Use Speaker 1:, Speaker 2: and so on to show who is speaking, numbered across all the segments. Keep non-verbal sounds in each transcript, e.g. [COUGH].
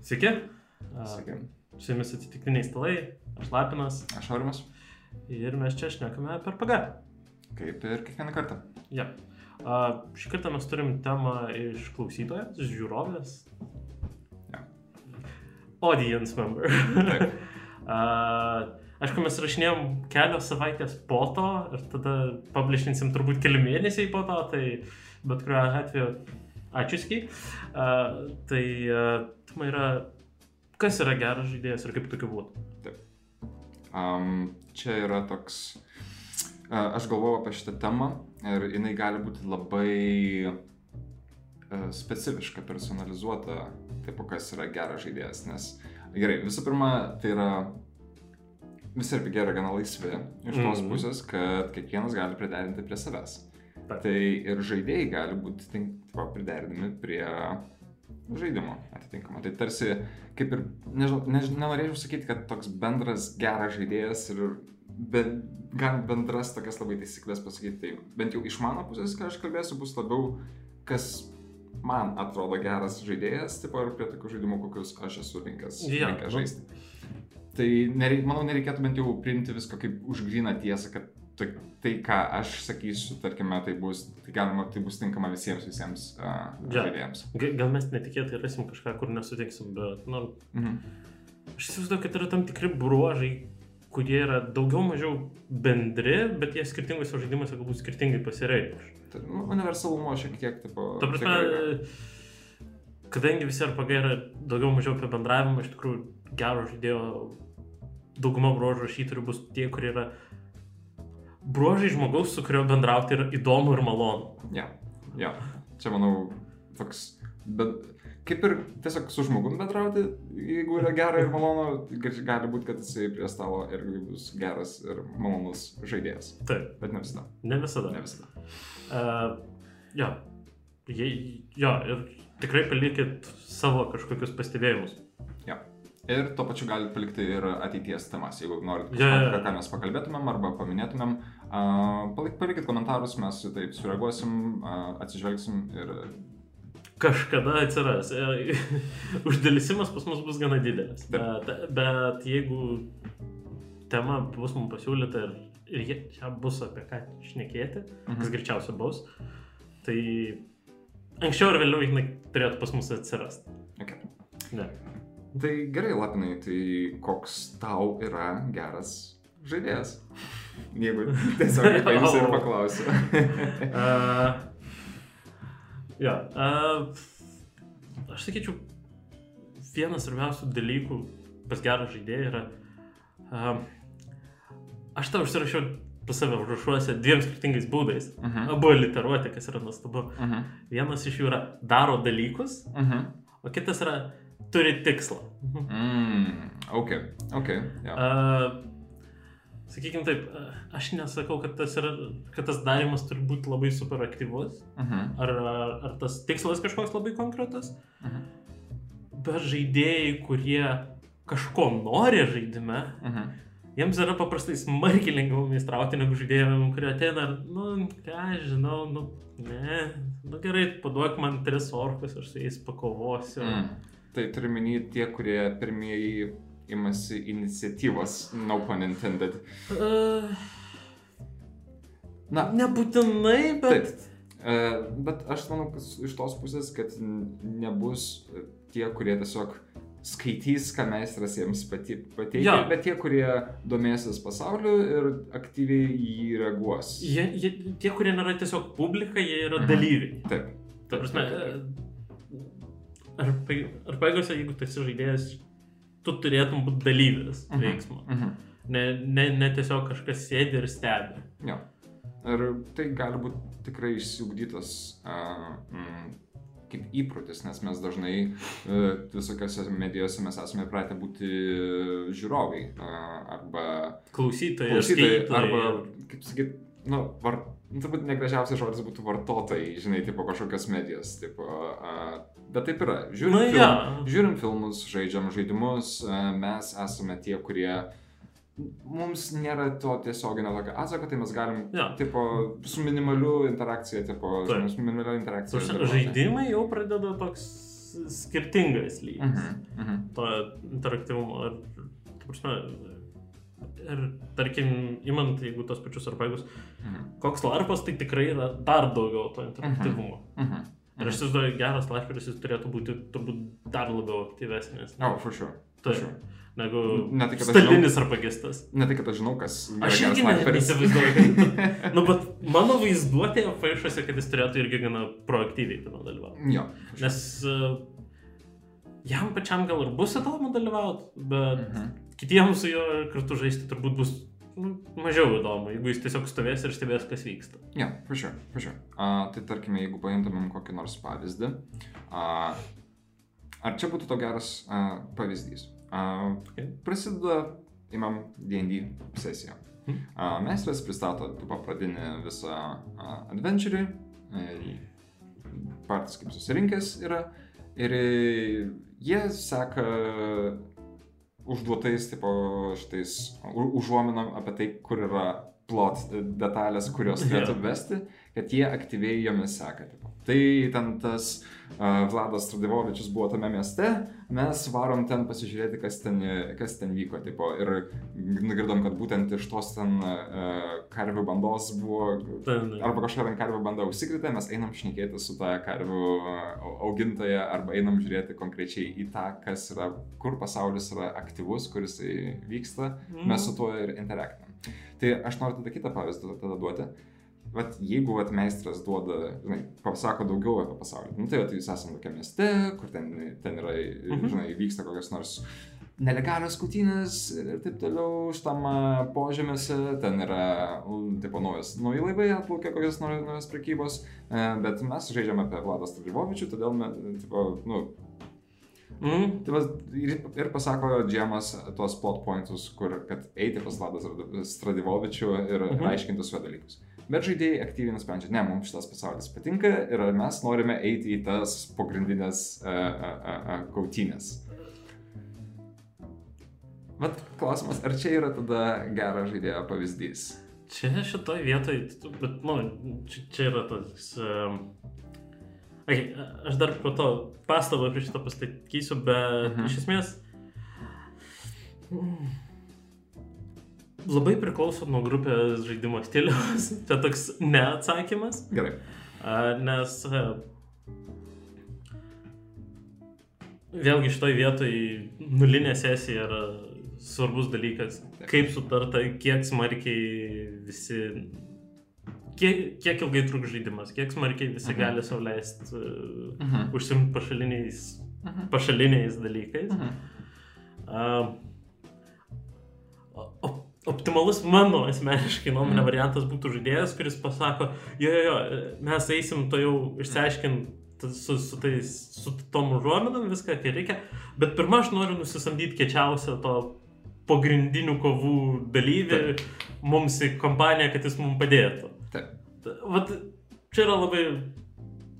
Speaker 1: Sveiki.
Speaker 2: Sveiki.
Speaker 1: Su jumis atsitiktiniai stalai, aš Lapinas
Speaker 2: Aš Aurimas.
Speaker 1: ir mes čia šnekame per PG.
Speaker 2: Kaip ir kiekvieną kartą.
Speaker 1: Ja. A, šį kartą mes turim temą iš klausytojas, iš žiūrovės.
Speaker 2: Ja.
Speaker 1: Audience member. [LAUGHS] A, aišku, mes rašinėjom kelios savaitės po to ir tada publishinsim turbūt keli mėnesiai po to, tai bet kuriuo atveju ačiū ski. Uh, tai uh, tema yra, kas yra geras žaidėjas ir kaip tokiu būtų.
Speaker 2: Um, čia yra toks. Uh, aš galvoju apie šitą temą ir jinai gali būti labai uh, specifiška, personalizuota, taip kas yra geras žaidėjas. Nes gerai, visų pirma, tai yra visi RPG yra gana laisvi iš tos
Speaker 1: Mhm.
Speaker 2: pusės, kad kiekvienas gali priderinti prie savęs.
Speaker 1: Taip.
Speaker 2: Tai ir žaidėjai gali būti tink- priderinami prie žaidimo atitinkamo. Tai tarsi, kaip ir, nežinau, než, nenorėčiau sakyti, kad toks bendras geras žaidėjas ir ben, gan bendras tokias labai taisyklės pasakyti. Tai bent jau iš mano pusės, ką aš kalbėsiu, bus labiau, kas man atrodo geras žaidėjas, tipo ir prie tokių žaidimų, kokius aš esu linkęs,
Speaker 1: Jo,
Speaker 2: linkęs žaisti. Tai nereik, manau, nereikėtų bent jau priimti visko kaip užgryną tiesą, kad tai, tai, ką aš sakysiu, tarkime, tai bus, tai galima, tai bus tinkama visiems, visiems uh,
Speaker 1: Jo.
Speaker 2: žaidėjams.
Speaker 1: Ga- Gal mes netikėtai rasim kažką, kur nesutiksim, bet, na,
Speaker 2: Mhm.
Speaker 1: aš įsivaizduoju, kad yra tam tikri bruožai, kurie yra daugiau mažiau bendri, bet jie skirtingose žaidimuose galbūt skirtingai pasireikš.
Speaker 2: Nu, universalumo šiek tiek, tipo,
Speaker 1: Ta
Speaker 2: tikrai
Speaker 1: prasme, kadangi visi RPG yra daugiau mažiau apie bendravimą, iš tikrųjų gero žaidėjo dauguma bruožų rašytojų bus tie, kurie yra bruožai žmogaus, su kuriuo bendrauti yra įdomu ir malonu.
Speaker 2: Ja, ja. Čia, manau, toks, bet kaip ir tiesiog su žmogum bendrauti, jeigu yra gera ir malonu, gal- gali būti, kad jisai prie stalo irgi bus geras ir malonus žaidėjas.
Speaker 1: Taip,
Speaker 2: Bet ne visada.
Speaker 1: ne visada.
Speaker 2: Ne visada.
Speaker 1: Uh, jo. Jei, jo, ir tikrai palikit savo kažkokius pastebėjimus.
Speaker 2: Ja. Ir tuo pačiu galite palikti ir ateities temas, jeigu norit
Speaker 1: Jo, jo,
Speaker 2: kažką,
Speaker 1: jo.
Speaker 2: ką- mes pakalbėtumėm arba paminėtumėm. Uh, palikit komentarus, mes į tai sureaguosim, atsižvelgsim ir
Speaker 1: Kažkada atsiras. E, [LAUGHS] Uždėlisimas pas mus bus gana didelis.
Speaker 2: Taip.
Speaker 1: Bet, bet jeigu tema bus mums pasiūlyta ir, ir čia bus apie ką šnekėti, kas
Speaker 2: Mhm.
Speaker 1: greičiausiai bus, tai anksčiau ar vėliau jinai turėtų pas mus atsirasti.
Speaker 2: Okay.
Speaker 1: Ne.
Speaker 2: Tai gerai, Lapinai, tai koks tau yra geras žaidėjas? Jeigu tiesiog [LAUGHS] paimsiu ir paklausiu. [LAUGHS]
Speaker 1: Uh, jo, uh, aš sakyčiau, vienas svarbiausių dalykų pas gerą žaidėją yra, uh, aš tau užsirašiau pas save užrašuose dviem skirtingais būdais.
Speaker 2: Mhm.
Speaker 1: Abu literuoti, kas yra nuostabu.
Speaker 2: Mhm.
Speaker 1: Vienas iš jų yra daro dalykus,
Speaker 2: Mhm.
Speaker 1: o kitas yra turi tikslą.
Speaker 2: Mm, ok, ok. Ja.
Speaker 1: Uh, Sakykime taip, uh, aš nesakau, kad tas, yra, kad tas darimas turi būti labai super aktyvus,
Speaker 2: Mhm.
Speaker 1: ar, ar, ar tas tikslas kažkoks labai konkretus,
Speaker 2: Mhm.
Speaker 1: bet žaidėjai, kurie kažko nori žaidime,
Speaker 2: Mhm.
Speaker 1: jiems yra paprastai smarkiai lengviau meistrauti negu žaidėjams, kurie ateina ir, nu, ką žinau, nu, ne, nu gerai, paduok man tris orkus, aš su jais pakovosiu.
Speaker 2: Mm. Tai turiu minį tie, kurie pirmieji imasi iniciatyvos, no pun intended.
Speaker 1: Uh,
Speaker 2: Na,
Speaker 1: nebūtinai, bet...
Speaker 2: Taip. E, bet aš manau, kad iš tos pusės, kad nebus e, tie, kurie tiesiog skaitys, ką meistras jiems pateikia,
Speaker 1: Jo.
Speaker 2: bet tie, kurie domėsis pasauliu ir aktyviai į jį reaguos.
Speaker 1: Jie, jie, tie, kurie nėra tiesiog publika, jie yra
Speaker 2: Mhm.
Speaker 1: dalyviai.
Speaker 2: Taip.
Speaker 1: Ta prasme,
Speaker 2: Taip, taip,
Speaker 1: ar, pa- ar paėgose, jeigu tu esi žaidėjas, tu turėtum būti dalyvis
Speaker 2: Mhm.
Speaker 1: veiksmo.
Speaker 2: Mhm.
Speaker 1: Ne, ne, ne tiesiog kažkas sėdi ir stebi.
Speaker 2: Jo. Ir tai gali būti tikrai išsiugdytas uh, mm, kaip įprotis, nes mes dažnai uh, visokiose medijose mes esame pratę būti žiūrovai uh, arba
Speaker 1: Klausytojai,
Speaker 2: klausytojai, arba, kaip sakyt, nu, var, nu, turbūt negražiausias žodis būtų vartotojai, žinai, tipo kažkokios medijos, tipo, uh, bet taip yra. Žiūrim,
Speaker 1: Na,
Speaker 2: film,
Speaker 1: jo.
Speaker 2: žiūrim filmus, žaidžiam žaidimus, uh, mes esame tie, kurie mums nėra to tiesioginio tokio atsako, tai mes galim,
Speaker 1: Jo.
Speaker 2: tipo, su minimaliu interakcija, tipo,
Speaker 1: Taip.
Speaker 2: su minimaliu interakcija. Dalyvauti.
Speaker 1: Žaidimai jau pradeda toks skirtingas lygis.
Speaker 2: Mhm, mhm.
Speaker 1: To interaktyvumo. Ir, prasme, ir tarkim, imant, jeigu tos pačius arpegus,
Speaker 2: Mhm.
Speaker 1: koks larpas, tai tikrai yra dar daugiau to interaktyvumo.
Speaker 2: Mhm.
Speaker 1: Ir aš įsivaizduoju, geras larperis jis turėtų būti turbūt dar labiau aktyvesnis.
Speaker 2: Oh, for sure. For sure.
Speaker 1: Negu
Speaker 2: Ne tai, kad
Speaker 1: stalinis arpagistas.
Speaker 2: Ne tai, kad aš žinau, kas
Speaker 1: Aš irgi neįsivaizduoju, kad... [LAUGHS] Nu, bet mano vaizduotėje paišosi, kad jis turėtų irgi gana proaktyviai tame dalyvauti.
Speaker 2: Jo. sure.
Speaker 1: Nes uh, jam pačiam gal ir bus įdomu dalyvauti, bet
Speaker 2: Mhm.
Speaker 1: kitiems su juo kartu žaisti turbūt bus mažiau įdomu, jeigu jis tiesiog stovės ir stebės, kas vyksta.
Speaker 2: Jo, for sure, for sure. Uh, tai tarkime, jeigu paimtumėm kokį nors pavyzdį, uh, ar čia būtų to geras uh, pavyzdys? Uh,
Speaker 1: Okay.
Speaker 2: prasideda, imam D&D sesiją.
Speaker 1: Mhm.
Speaker 2: Uh, meistras pristato tipo, pradinį visą uh, adventurį, e, patys kaip susirinkęs yra, ir e, jie seka užduotais, tipo, šitais u- užuominom apie tai, kur yra plot detalės, kurios turėtų vesti, kad jie aktyviai jomis seka. Tipo. Tai ten tas uh, Vladas Stradivovičius buvo tame mieste, mes varom ten pasižiūrėti, kas ten, kas ten vyko. Tipo, ir nugirdom, kad būtent iš tos ten uh, karvių bandos buvo
Speaker 1: Ten,
Speaker 2: Arba kažkokia ten karvių banda užsikrėtė, mes einam šnekėti su tą karvių au- augintoja, arba einam žiūrėti konkrečiai į tą, kas yra, kur pasaulis yra aktyvus, kuris vyksta,
Speaker 1: Mm.
Speaker 2: mes su tuo ir interaktinam. Tai aš noriu tada kitą pavyzdį tada duoti. Vat jeigu vat meistras duoda, žinai, pasako daugiau apie pasaulį, nu tai vat jūs esate tokia mieste, kur ten, ten yra,
Speaker 1: Mhm.
Speaker 2: žinai, vyksta kokios nors nelegalios kutynės ir taip toliau šitam a, požemiuose, ten yra, tipo, naujas, nauji laivai atplaukia kokios nors naujos prekybos, e, bet mes žaidžiame apie Vladą Stradživovičių, todėl, me, tipo, nu,
Speaker 1: mm,
Speaker 2: Tai vas, ir, ir pasako Džemas tuos plot pointus, kur kad eiti pas Vladą Stradivovičių ir
Speaker 1: Mhm.
Speaker 2: mhm. aiškinti su juo dalykus. Bet žaidėjai aktyviai nusprendžia, ne, mums šitas pasaulis patinka ir mes norime eiti į tas pagrindinės uh, uh, uh, kautynės. Vat klausimas, ar čia yra tada geras žaidėjo pavyzdys?
Speaker 1: Čia šitoj vietoj, bet, nu, čia, čia yra tas... Um, okay, aš dar po to pastabą prie šito pasakysiu, bet
Speaker 2: Mhm.
Speaker 1: iš esmės... mm, Labai priklauso nuo grupės žaidimo stiliaus. [LAUGHS] Tai toks neatsakymas.
Speaker 2: Gerai.
Speaker 1: A, Nes a, vėlgi šitoj vietoj nulinė sesija yra svarbus dalykas. Kaip sutarta, kiek smarkiai visi. Kiek, kiek ilgai truks žaidimas, kiek smarkiai visi
Speaker 2: Mhm.
Speaker 1: gali sau leisti uh,
Speaker 2: Mhm.
Speaker 1: užsimti pašaliniais,
Speaker 2: Mhm.
Speaker 1: pašaliniais dalykais.
Speaker 2: Mhm.
Speaker 1: Uh, op optimalus mano asmeniškai nuomonė
Speaker 2: Mhm.
Speaker 1: variantas būtų žaidėjas, kuris pasako, jo, jo, jo, mes eisim to jau išsiaiškinti su, su, tais, su tom užuominom viską, kai reikia, bet pirmą aš noriu nusisamdyti kečiausią to pagrindinių kovų dalyvį mums į kompaniją, kad jis mums padėtų.
Speaker 2: Taip.
Speaker 1: Ta- Vat čia yra labai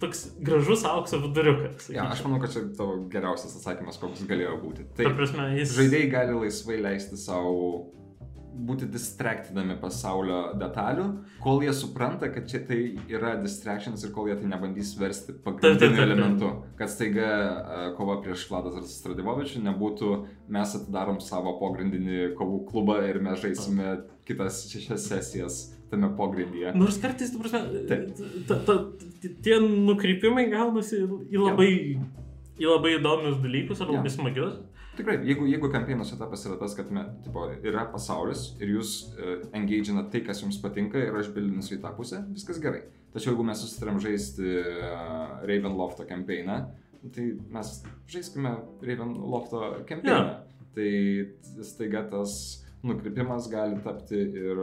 Speaker 1: toks gražus aukso viduriukas.
Speaker 2: Ja, aš manau, kad čia tavo geriausias atsakymas, koks galėjo būti.
Speaker 1: Ta
Speaker 2: Taip,
Speaker 1: prasme, jis...
Speaker 2: žaidėjai gali laisvai leisti savo būti distraktindami pasaulio detalių, kol jie supranta, kad čia tai yra distractions ir kol jie tai nebandys versti pagrindiniu elementu. Kad staiga e, kova prieš Vladas ar Stradivovičių nebūtų mes atidarom savo pogrindinį kovų klubą ir mes žaisime kitas šešias sesijas tame pogrindyje.
Speaker 1: Nors kartais, tu prasme, ta, ta, t- tie nukrypimai gaunasi į labai, į labai įdomius dalykus ar labai smagius.
Speaker 2: Tikrai, jeigu, jeigu kampėjimo setapas yra tas, kad me, tipo, yra pasaulis ir jūs uh, engaginat tai, kas jums patinka ir aš bilinsiu į tą pusę, viskas gerai. Tačiau jeigu mes susitarėm žaisti uh, Ravenlofto kampeiną, tai mes žaiskime Ravenlofto kampeiną. Tai staiga tas nukrypimas gali tapti ir...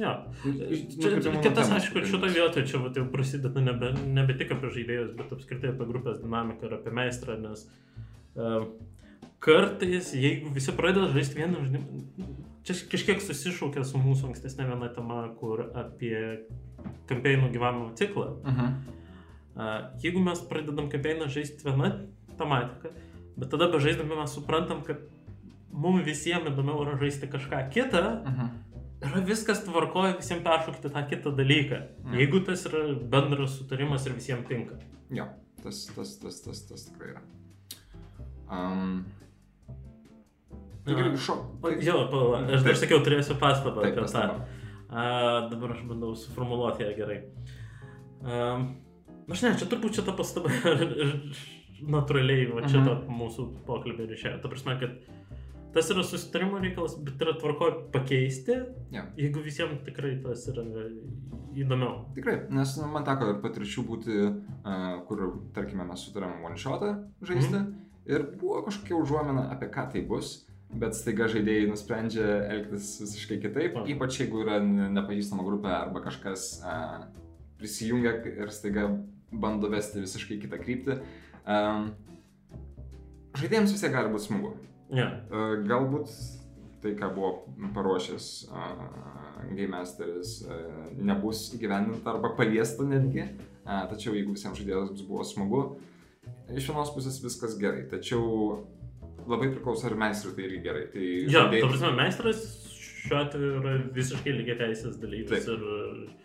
Speaker 1: Jo.
Speaker 2: iš-
Speaker 1: Čia, kitas, aišku, ir šitoje vietoje čia vat, jau prasideda nebe, nebe tik apie žaidėjus, bet apskritai apie grupės dinamiką ir apie meistrą, nes uh, kartais, jeigu visi pradeda žaisti vieną žaidimą, čia kažkiek susišaukia su mūsų ankstesnė viena tema, kur apie kampeinų gyvavimo ciklą.
Speaker 2: Mhm.
Speaker 1: A, Jeigu mes pradedam kampeiną žaisti vieną tematiką, bet tada bežaisdami mes suprantam, kad mums visiems įdomiau yra žaisti kažką kitą,
Speaker 2: Mhm.
Speaker 1: yra viskas tvarkoja visiems peršokti tą kitą dalyką.
Speaker 2: Mm.
Speaker 1: Jeigu tas yra bendras sutarimas ir visiems tinka.
Speaker 2: Jo, tas, tas, tas, tas, tas tikrai yra. Um, šok.
Speaker 1: O, Jo, pala, aš dar sakiau, turėsiu pastabą apie tą.
Speaker 2: pastaba.
Speaker 1: A, dabar aš bandau suformuoluoti ją gerai. Um, aš ne, čia turbūt šitą pastabą [LAUGHS] natūraliai, va čia
Speaker 2: Mhm.
Speaker 1: ta mūsų pokalbė ir išėjo. Ta prasme, kad tas yra susitarimo reikalas, bet yra tvarko pakeisti,
Speaker 2: Jo.
Speaker 1: jeigu visiems tikrai tas yra įdomiau.
Speaker 2: Tikrai, nes nu, man teko ir patirčių būti, uh, kur, tarkime, mes sutarėm one shotą žaisti
Speaker 1: Mhm.
Speaker 2: ir buvo kažkokia užuomina apie ką tai bus, bet staiga žaidėjai nusprendžia elgtis visiškai kitaip,
Speaker 1: Aha.
Speaker 2: ypač jeigu yra ne- nepažįstama grupė arba kažkas uh, prisijungia ir staiga bando vesti visiškai kitą kryptį. Um, žaidėjams vis tiek gali būti smagu.
Speaker 1: Ne.
Speaker 2: Uh, galbūt tai, ką buvo paruošęs uh, Game Masteris, uh, nebus įgyvendinta arba paliesta netgi. Uh, tačiau jeigu visiems žaidėjams buvo smagu, iš vienos pusės viskas gerai. Tačiau labai priklauso ir meistrui tai irgi gerai. Tai
Speaker 1: Jo, ta prasme, meistras šiuo atveju yra visiškai lygiai teisės dalyvis
Speaker 2: Taip.
Speaker 1: ir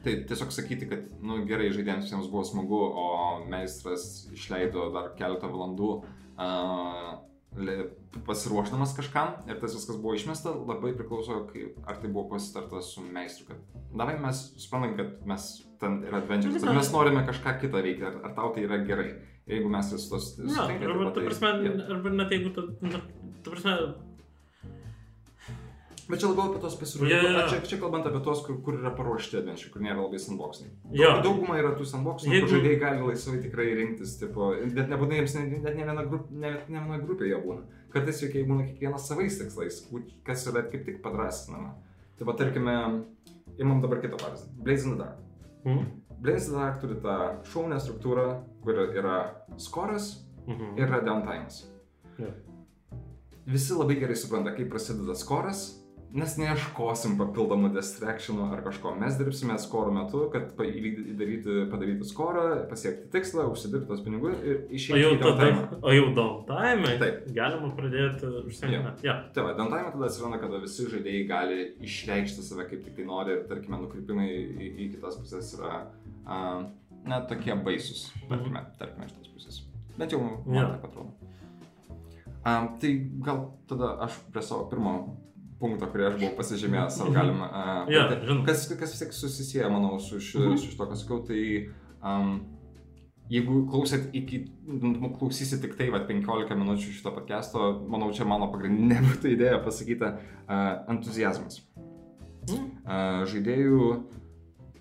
Speaker 2: Tai tiesiog sakyti, kad, nu, gerai, žaidėjams visiems buvo smagu, o meistras išleido dar keletą valandų uh, pasiruošdamas kažkam ir tas viskas buvo išmesta, labai priklauso, kaip, ar tai buvo pasitarta su meistru. Kad, davai mes suprantam, kad mes ten yra adventure, bet mes norime kažką kitą veikti, ar, ar tau tai yra gerai. Jeigu mes su tos...
Speaker 1: Na, arba, ta prasme, arba net jeigu, ta, na, ta prasme,
Speaker 2: Bet čia labiau apie tos pasiruošimus.
Speaker 1: jo, jo.
Speaker 2: Čia, čia kalbant apie tos, kur, kur yra paruošti adventure, kur nėra labai sandboxai.
Speaker 1: Jo.
Speaker 2: Dauguma yra tų sandboxų,
Speaker 1: Jeigu-
Speaker 2: kur žaidėjai gali laisvai tikrai rinktis, tipo, bet nebūtinai jiems, ne- net ne viena grupė, ne, ne viena grupė jie būna. Kartais jokiai būna kiekvienas savais tikslais, kas yra kaip tik padrasinama. Tai va, tarkime, imam dabar kitą pavyzdį. Blaze in the Dark.
Speaker 1: mhm.
Speaker 2: Blaze in the Dark turi tą šaunę struktūrą, kur yra skoras
Speaker 1: Mhm.
Speaker 2: ir yra downtime'as.
Speaker 1: Jo.
Speaker 2: Visi labai gerai supranta, kaip prasideda skoras, nes neieškosim papildomų distractionų ar kažko. Mes dirbsime skoro metu, kad pa- įvykdy- daryti, padaryti skorą, pasiekti tikslą, užsidirbti tos pinigus ir
Speaker 1: O
Speaker 2: išeiti
Speaker 1: jau
Speaker 2: į
Speaker 1: tada,
Speaker 2: downtime.
Speaker 1: o jau downtime,
Speaker 2: Taip.
Speaker 1: galima pradėti užsienį. Ja.
Speaker 2: Tai va, downtime tada atsiranda, kada visi žaidėjai gali išreikšti save kaip tik tai nori ir, tarkime, nukrypimai į, į kitas pusės yra, uh, na, tokie baisus, tarkime, tarkime, iš tos pusės. Bent jau man
Speaker 1: Jo.
Speaker 2: taip atrodo. Um, tai gal tada aš prie savo pirmo punkto, kurį aš buvau pasižymėjęs, ar galim... Uh,
Speaker 1: Jo,
Speaker 2: pradėti?
Speaker 1: žinoma.
Speaker 2: kas, kas vis tiek susisieja, manau, su, ši,
Speaker 1: Mhm.
Speaker 2: su šito, ką sakiau, tai um, jeigu klausėt iki, nu, klausysit tik tai, va, 15 minučių šito podcast'o, manau, čia mano pagrindinė [LAUGHS] būtų idėja pasakyta uh, entuzijazmas.
Speaker 1: Mhm.
Speaker 2: Uh, žaidėjų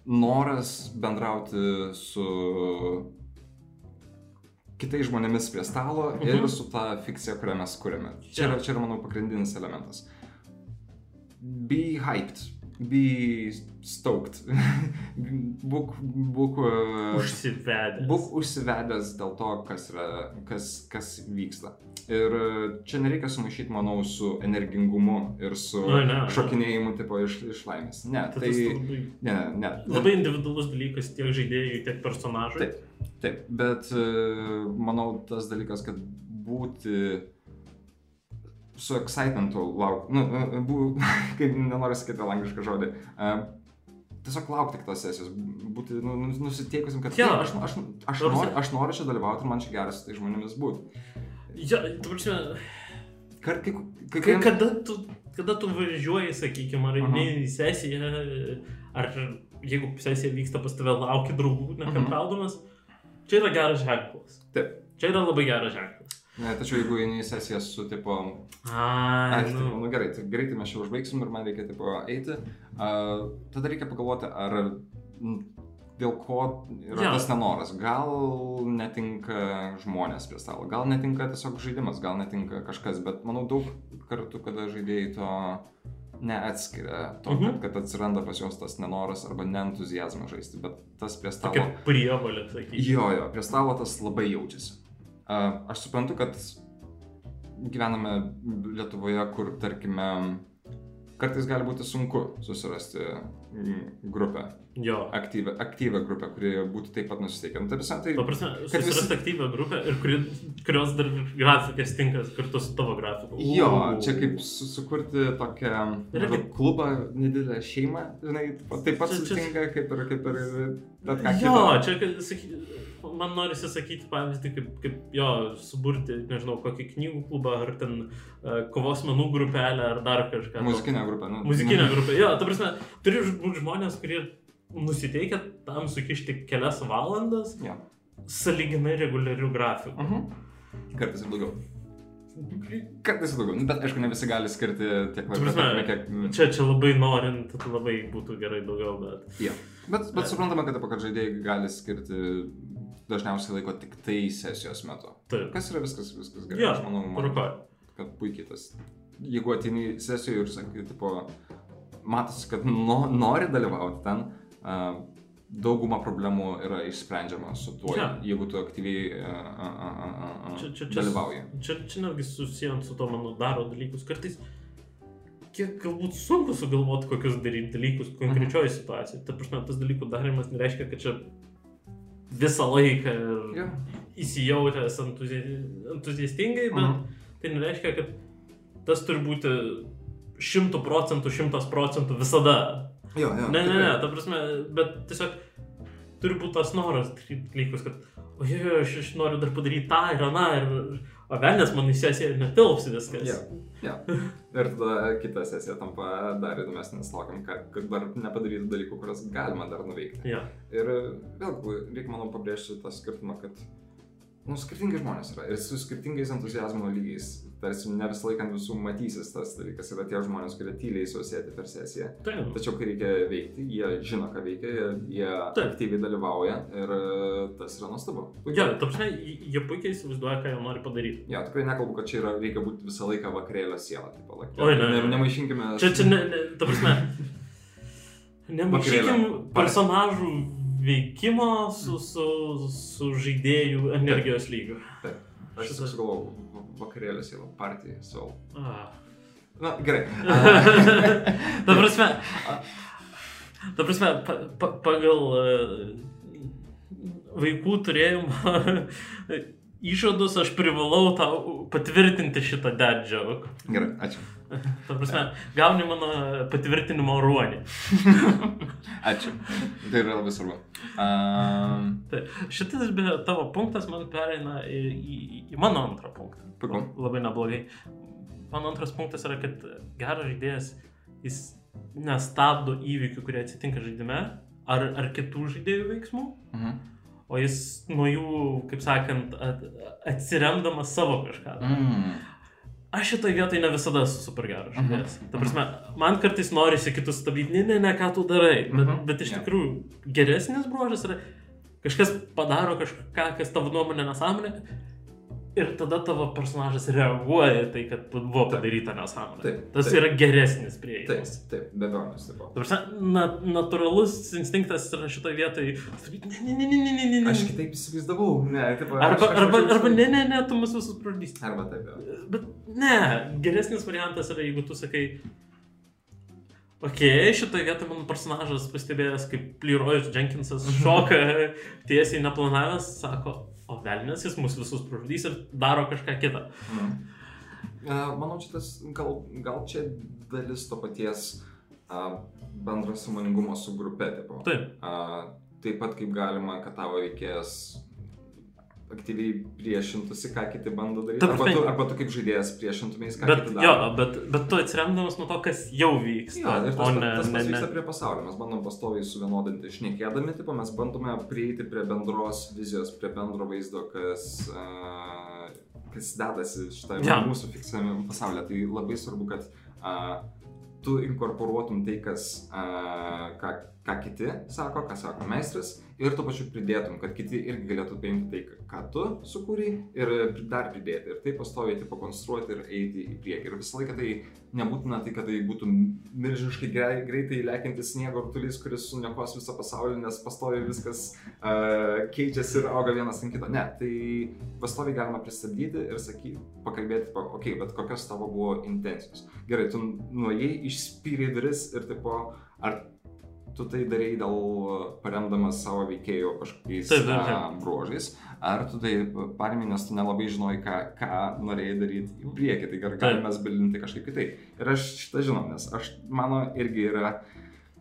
Speaker 2: noras bendrauti su kitais žmonėmis prie stalo
Speaker 1: Mhm.
Speaker 2: ir su ta fikcija, kurią mes kuriame. Čia yra, čia yra, manau, pagrindinis elementas. Be hyped, be stoked. [LAUGHS] būk, būk, uh,
Speaker 1: Užsivedęs.
Speaker 2: būk užsivedęs dėl to, kas, yra, kas, kas vyksta. Ir uh, čia nereikia sumaišyti, manau, su energingumu ir su
Speaker 1: Oi, ne.
Speaker 2: šokinėjimu tipo iš, iš laimės. Ne,
Speaker 1: Tai
Speaker 2: tai...
Speaker 1: tas labai,
Speaker 2: Ne, ne, ne.
Speaker 1: labai individualus dalykas tiek žaidėjui, tiek personažui.
Speaker 2: Taip. Taip, bet e, manau tas dalykas, kad būti su excitementu laukti, nu, e, bu, [LAUGHS] kaip nenoriu sakyti anglišką žodį, tiesiog laukti kitos sesijos, būti nu, nu- nusiteikusim, kad. "Taip, aš, aš, aš, noriu, aš noriu čia dalyvauti ir man čia geras su tai žmonėmis būti.
Speaker 1: Ja, tu prasme,
Speaker 2: Kar, kai, kai,
Speaker 1: Kai, kada, tu, kada tu važiuoji, sakykime, ar eini į sesiją, ar jeigu sesija vyksta pas tave, lauki draugų, nekantraudamas, čia yra geras ženklas.
Speaker 2: Taip.
Speaker 1: Čia yra labai geras ženklas.
Speaker 2: Ne, tačiau jeigu eini į sesiją su tipo,
Speaker 1: Ai, nu,
Speaker 2: nu. nu gerai, tai greitai mes čia užbaigsim ir man reikia tipo eiti. Uh, tada reikia pagalvoti, ar dėl ko yra
Speaker 1: Jo.
Speaker 2: tas nenoras. Gal netinka žmonės prie stalo, gal netinka tiesiog žaidimas, gal netinka kažkas, bet manau daug kartų, kada žaidėjai to neatskiria, to,
Speaker 1: Mhm.
Speaker 2: kad, kad atsiranda pas juos tas nenoras arba neentuzijazmas žaisti, bet tas prie stalo...
Speaker 1: tokia prievalė, sakykime.
Speaker 2: Jo, jo, prie stalo tas labai jaučiasi. Aš suprantu, kad gyvename Lietuvoje, kur, tarkime, kartais gali būti sunku susirasti grupę,
Speaker 1: Jo.
Speaker 2: aktyvę, aktyvę grupę, kuri būtų taip pat nusiteikę. Nu, ta prasme, tai...
Speaker 1: Ta prasme,
Speaker 2: Kad
Speaker 1: susirasti aktyvią grupę ir kuri, kurios dar grafikas tinka kartu su tavo grafiku.
Speaker 2: Jo, čia kaip su, sukurti tokią maždaug
Speaker 1: kaip-
Speaker 2: klubą, nedidelę šeimą, žinai, taip pat
Speaker 1: Čia- čia-
Speaker 2: sutinka kaip ir, kaip ir bet ką
Speaker 1: Jo,
Speaker 2: kitą.
Speaker 1: čia, kad saky, man norisi sakyti pavyzdį, kaip, kaip jo, suburti, nežinau, kokį knygų klubą, ar ten uh, kovos menų grupelę, ar dar kažką.
Speaker 2: Muzikinė grupė, nu.
Speaker 1: Muzikinė grupė. Jo, ta prasme, turi būti žmonės, kurie nusiteikia tam sukišti kelias valandas
Speaker 2: Jo.
Speaker 1: saliginai reguliarių grafikų.
Speaker 2: -huh. Kartais ir daugiau. Kartais daugiau. Nu, bet aišku, ne visi gali skirti tiek laiko, kiek...
Speaker 1: Čia, čia labai norint, tai labai būtų gerai daugiau, bet...
Speaker 2: Jo. Bet, bet suprantama, kad, kad žaidėjai gali skirti dažniausiai laiko tik tai sesijos metu.
Speaker 1: Taip.
Speaker 2: Kas yra viskas, viskas gerai.
Speaker 1: Jo,
Speaker 2: Aš manau, man- kad puikiai tas. Jeigu ateini į sesiją ir sakai, tipo, matosi, kad no, nori dalyvauti ten, dauguma problemų yra išsprendžiama su tuo,
Speaker 1: Jo.
Speaker 2: jeigu tu aktyviai uh, uh, uh, uh, uh,
Speaker 1: Čia, čia, čia,
Speaker 2: dalyvauji.
Speaker 1: čia, čia netgi susijęs su to mano daro dalykus. Kartais kiek galbūt sunku sugalvoti, kokius daryti dalykus konkrečioje situacijoje. Ta prasme, tas dalykų darimas nereiškia, kad čia visą laiką ir
Speaker 2: Jo.
Speaker 1: įsijautęs entuzi... entuziastingai, bet
Speaker 2: Mhm.
Speaker 1: tai nereiškia, kad tas turi būti šimtų procentų, šimtas procentų visada.
Speaker 2: Jo, jo.
Speaker 1: Ne, ne, ne, ta prasme, bet tiesiog turi būti tas noras dalykus, kad, ojoj, aš, aš noriu dar padaryti tą ir aną, ir, o velnės man į sesiją netilps viskas.
Speaker 2: Jo. Jo. Ir tada kita sesija tampa dar įdomesnė, laukiam, kad, kad dar nepadarytų dalykų, kuriuos galima dar nuveikti.
Speaker 1: Jo.
Speaker 2: Ir vėlgi, reikia, manau, pabrėžti tą skirtumą, kad nu, skirtingi žmonės yra ir su skirtingais entuzijazmo lygiais. Tarsi ne visą laiką ant visų matysis tas dalykas. Yra tie žmonės, kurie tyliai susėdi per sesiją.
Speaker 1: Taip.
Speaker 2: Tačiau, kai reikia veikti, jie žino, ką veikia, jie,
Speaker 1: Taip.
Speaker 2: aktyviai dalyvauja ir e, tas yra nuostabu.
Speaker 1: Jo, ta prasme, jie puikiai įsivaizduoja, ką jie nori padaryti.
Speaker 2: Ja, tikrai nekalbu, kad čia yra, reikia būti visą laiką vakarėlio siela. Taip,
Speaker 1: Oi, ne, ne, ne.
Speaker 2: Nemaišinkime.
Speaker 1: Čia, čia, ne, ne, ta prasme, [LAUGHS] nemaišykim personažų veikimo su, su, su žaidėjų energijos lygiu.
Speaker 2: Taip. Aš
Speaker 1: Šitas-
Speaker 2: sugalvojau va- vakarėlio siela, partija, soul.
Speaker 1: Ah.
Speaker 2: Na, gerai. [LAUGHS]
Speaker 1: ta prasme, ta prasme pa, pa, pagal e, vaikų turėjimo [LAUGHS] išvadus aš privalau tau patvirtinti šitą dad joke.
Speaker 2: Gerai, ačiū. [LAUGHS]
Speaker 1: Ta prasme, gauni mano patvirtinimo ruonį. [LAUGHS]
Speaker 2: Ačiū. Tai yra labai svarbu. Um,
Speaker 1: Tai šitas beje tavo punktas man pereina į, į, į mano antrą punktą.
Speaker 2: Puiku.
Speaker 1: Labai neblogai. Mano antras punktas yra, kad geras žaidėjas, jis nestabdo įvykių, kurie atsitinka žaidime, ar, ar kitų žaidėjų veiksmų,
Speaker 2: mhm.
Speaker 1: o jis nuo jų, kaip sakant, at, atsiremdamas savo kažką.
Speaker 2: mm.
Speaker 1: Aš šitoje vietoje ne visada esu super geras
Speaker 2: Mhm.
Speaker 1: žaidėjas. Ta prasme, man kartais norisi kitus stabdyti, ne, ne, ne, ką tu darai. Bet,
Speaker 2: Mhm.
Speaker 1: bet iš tikrųjų geresnis bruožas yra kažkas padaro kažką, kas tavo nuomonė nesąmonė. Ir tada tavo personažas reaguoja į tai, kad buvo
Speaker 2: Taip.
Speaker 1: padaryta nesąmonė.
Speaker 2: Taip,
Speaker 1: Tas
Speaker 2: taip.
Speaker 1: yra geresnis
Speaker 2: Taip,
Speaker 1: prieimas.
Speaker 2: taip, be abejonės, taip.
Speaker 1: Na, natūralus instinktas yra šitoje vietoje. Ne, ne, ne, ne, ne, ne, ne.
Speaker 2: Aš kitaip įsivaizdavau, ne, taip.
Speaker 1: Arba, arba, arba ne, ne, ne, tu mus visus pražysti.
Speaker 2: Arba taip, jo.
Speaker 1: Bet ne, geresnis variantas yra, jeigu tu sakai, ok, šitoje vietoje mano personažas pastebėjęs, kaip Leroy's Jenkinsas šoka [LAUGHS] tiesiai neplanavęs, sako, o velnės jis mus visus pražudys ir daro kažką kitą.
Speaker 2: E, Manau, čia tas, gal, gal čia dalis to paties a, bendro samoningumo su grupė, tipo.
Speaker 1: Taip,
Speaker 2: A, taip pat kaip galima, kad tavo veikėjas aktyviai priešintųsi, ką kiti bando daryti. Arba tu, arba tu kaip žaidėjas priešintumės, ką
Speaker 1: bet,
Speaker 2: kiti
Speaker 1: jo,
Speaker 2: daro.
Speaker 1: bet, bet tu atsiremdamas nuo to, kas jau vyksta,
Speaker 2: Jo, ir tas,
Speaker 1: o
Speaker 2: ne, tas
Speaker 1: ne,
Speaker 2: pats
Speaker 1: ne.
Speaker 2: vyksta prie pasaulio. Mes bandom pastoviai suvienodinti, šnekėdami, tipo, mes bandome prieiti prie bendros vizijos, prie bendro vaizdo, kas, uh, kas dedasi šitame
Speaker 1: Jo.
Speaker 2: mūsų fiksuojame pasaulyje. Tai labai svarbu, kad uh, tu inkorporuotum tai, kas, uh, ką, ką kiti sako, ką sako meistras, ir tuo pačiu pridėtum, kad kiti irgi galėtų paimti tai, ką tu sukūrei ir dar pridėti. Ir taip pastoviai tai pakonstruoti ir eiti į priekį. Ir visą laiką tai nebūtina tai, kad tai būtų milžiniškai grei- greitai lekiantis sniego rutulys, kuris suniokos visą pasaulį, nes pastoviai viskas uh, keičiasi ir auga vienas ant kito. Ne, tai pastoviai galima pristabdyti ir sakyti, pakalbėti, pa, okei, okay, bet kokios tavo buvo intencijos. Gerai, tu nuėjai, išspyrei duris ir tipo, ar tu tai darei dėl paremdamas savo veikėjo kažkokiais
Speaker 1: Taip, taip, taip.
Speaker 2: bruožais, ar tu tai paremi, nes tu nelabai žinojai, ką, ką norėjai daryti į priekį, tai gal galime mes bilinti kažkaip kitaip. Ir aš šitą žinau, nes aš, mano irgi yra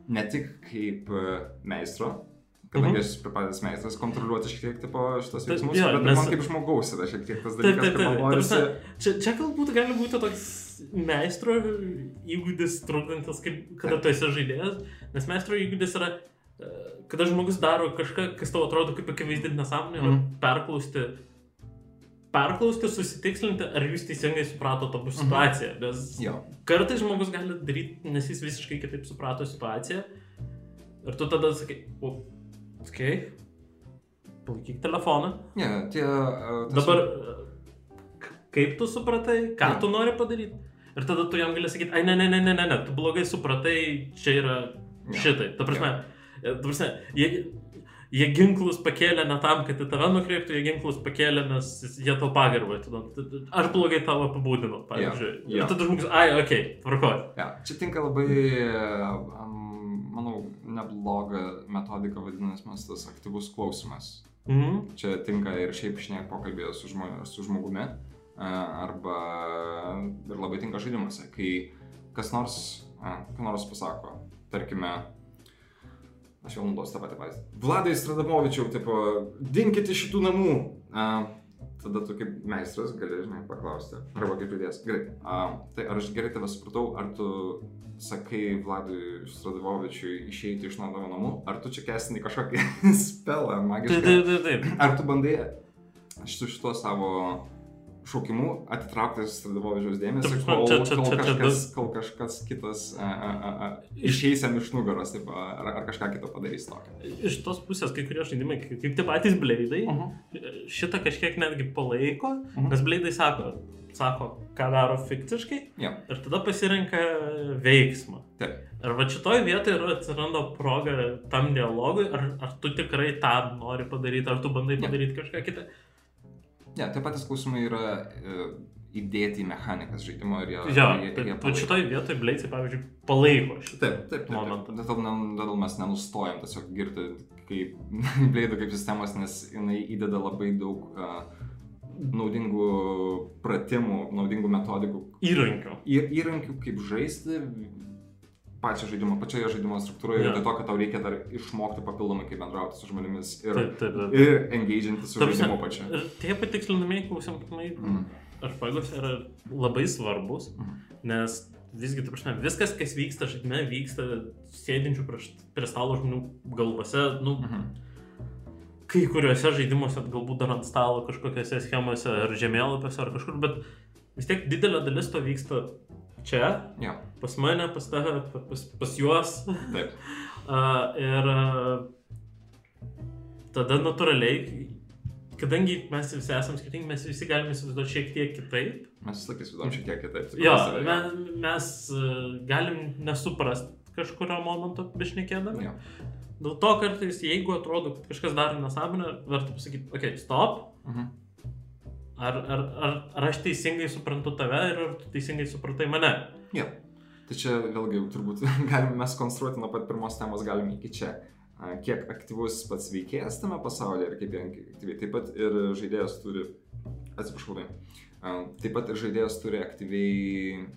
Speaker 2: ne tik kaip e, meistro, kadangi
Speaker 1: Mhm.
Speaker 2: esu pripratęs meistras, kontroliuoti šiek tiek tipo šitos
Speaker 1: Taip,
Speaker 2: veiksmus,
Speaker 1: jo,
Speaker 2: bet
Speaker 1: nes-
Speaker 2: man kaip žmogaus yra šiek tiek tas
Speaker 1: Taip,
Speaker 2: dalykas,
Speaker 1: taip,
Speaker 2: kad man
Speaker 1: taip. Ta
Speaker 2: norisi...
Speaker 1: Čia, čia galbūt gali būti toks meistro įgūdis trukdantis, kaip, kada tu esi žaidėjas, nes meistro įgūdis yra, e, kada žmogus daro kažką, kas tau atrodo kaip akivaizdi nesąmonė, mm.
Speaker 2: Mhm.
Speaker 1: perklausti, perklausti, susitikslinti, ar jūs teisingai supratote abu situaciją, nes
Speaker 2: Jo.
Speaker 1: kartais žmogus gali daryti, nes jis visiškai kitaip suprato situaciją ir tu tada sakai, o, okay, palaikyk telefoną.
Speaker 2: Ne, tie... a, tas-
Speaker 1: Dabar, k- kaip tu supratai, ką
Speaker 2: Jo.
Speaker 1: tu nori padaryti? Ir tada tu jam gali sakyti, ai, ne, ne, ne, ne, ne, ne, tu blogai supratai, čia yra
Speaker 2: Jo.
Speaker 1: šitai. Ta prasme, e, ta prasme jie, jie ginklus pakėlė ne tam, kad į tave nukreiptų, jie ginklus pakėlė, nes jie tau pagarbą atiduoda. Aš blogai tavo apibūdinau, pavyzdžiui.
Speaker 2: Jo, jo.
Speaker 1: Ir tada žmogus, ai, okei, okay, tvarkoj.
Speaker 2: Ja, čia tinka labai, um, manau, nebloga metodika vadinamas tas aktyvus klausimas.
Speaker 1: Mhm.
Speaker 2: Čia tinka ir šiaip šniek pokalbėje su, žmo, su žmogumi, a, arba ir labai tinka žaidimuose, kai kas nors, a, ką nors pasako, tarkime, aš jau naudosiu tą patį pavyzdį. Vladai Stradamovičiau, tipo, dinkit iš šitų namų. A, tada tu kaip meistras gali, žinai, paklausti. Arba kaip žaidėjas. Gerai. A, tai ar aš gerai tave supratau, ar tu sakai Vladui Stradamovičiui išeiti iš tavo namų, ar tu čia kesini kažkokį [LAUGHS] spelą magišką?
Speaker 1: taip, taip, taip.
Speaker 2: Ar tu bandai su šituo savo šaukimu atitraukti Stradamovičiaus dėmesį, kol, kol, kažkas, kol kažkas kitas a, a, a, išeis jam iš nugaros, taip, ar, ar kažką kito padarys tokio.
Speaker 1: Iš tos pusės kai kurie žaidimai, kaip tie patys bleidai,
Speaker 2: Mhm.
Speaker 1: šitą kažkiek netgi palaiko,
Speaker 2: Mhm.
Speaker 1: nes bleidai sako, sako, ką daro fikciškai
Speaker 2: Jo,
Speaker 1: ir tada pasirenka veiksmą.
Speaker 2: taip.
Speaker 1: Ir va šitoj vietoje ir atsiranda proga tam dialogui, ar, ar tu tikrai tą nori padaryti, ar tu bandai padaryti kažką kitą.
Speaker 2: Ne, tie patys klausimai yra e, įdėti į mechanikas žaidimo ir jie...
Speaker 1: Jo,
Speaker 2: jie,
Speaker 1: tai
Speaker 2: jie palaiko.
Speaker 1: šitoj vietoje bleidai, pavyzdžiui, palaiko šitą.
Speaker 2: Taip, taip, taip.
Speaker 1: Momentą.
Speaker 2: taip. Todėl, ne- todėl mes nenustojam tiesiog girti kaip [LAUGHS] bleidų kaip sistemos, nes jinai įdeda labai daug uh, naudingų pratimų, naudingų metodikų,
Speaker 1: Įrankio.
Speaker 2: į, įrankių, kaip žaisti pačią žaidimą, pačioje žaidimo struktūroje, yeah. to, kad tau reikia dar išmokti papildomai, kaip bendrauti su žmonėmis ir,
Speaker 1: Taip, taip, taip.
Speaker 2: ir engaginti su žaidimu pačiu.
Speaker 1: Ir tie patikslinamieji klausimai
Speaker 2: Mm.
Speaker 1: arpagos yra labai svarbus,
Speaker 2: Mhm.
Speaker 1: nes visgi, ta prasme, viskas, kas vyksta žaidime, vyksta sėdinčių prie stalo žmonių galvose, nu,
Speaker 2: Mhm.
Speaker 1: kai kuriuose žaidimuose, galbūt dar ant stalo kažkokiose schemose ar žemėlapiuose ar kažkur, bet vis tiek didelė dalis to vyksta čia,
Speaker 2: Jo,
Speaker 1: pas mane, pas tave, pas, pas juos.
Speaker 2: taip. [LAUGHS]
Speaker 1: Uh, ir uh, tada natūraliai, kadangi mes visi esame skirtingi, mes visi galime įsivaizduoti šiek tiek kitaip.
Speaker 2: Mes vis laik įsivaizduojam šiek tiek kitaip.
Speaker 1: Jo,
Speaker 2: tikriausiai,
Speaker 1: me, mes uh, galim nesuprasti kažkurio momento bešnekėdami.
Speaker 2: Jo.
Speaker 1: Dėl to kartais, jeigu atrodo, kad kažkas daro nesąmonę, verta pasakyti, okei, okay, stop,
Speaker 2: Mhm.
Speaker 1: Ar, ar, ar, ar aš teisingai suprantu tave ir ar tu teisingai supratai mane.
Speaker 2: Jo. Tai čia vėlgi turbūt [LAUGHS] galime mes konstruoti nuo pat pirmos temos galim iki čia. A, Kiek aktyvus pats veikėjas tame pasaulyje ir kaip jie aktyviai. Taip pat ir žaidėjas turi, atsiprašau, tai. a, Taip pat ir žaidėjas turi aktyviai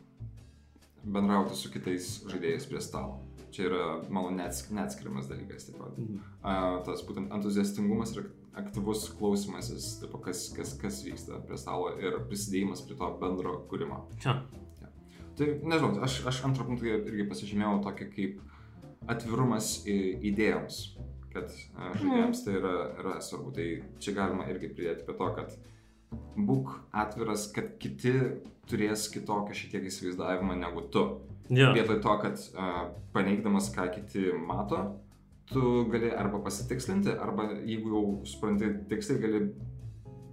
Speaker 2: bendrauti su kitais žaidėjais prie stalo. Čia yra mano neats- neatskiriamas dalykas taip pat. A, tas būtent entuziastingumas ir aktyvus klausimasis, taip, kas, kas, kas vyksta prie stalo ir prisidėjimas prie to bendro kūrimo.
Speaker 1: Čia.
Speaker 2: Tai nežinau, aš, aš antrą punktą irgi pasižymėjau tokį kaip atvirumas idėjoms, kad a, žaidėjams tai yra, yra svarbu. Tai čia galima irgi pridėti prie to, kad būk atviras, kad kiti turės kitokią šiek tiek įsivaizdavimą negu tu.
Speaker 1: Ja.
Speaker 2: Vietoj to, kad a, paneigdamas, ką kiti mato, tu gali arba pasitikslinti, arba jeigu jau supranti tiksliai, gali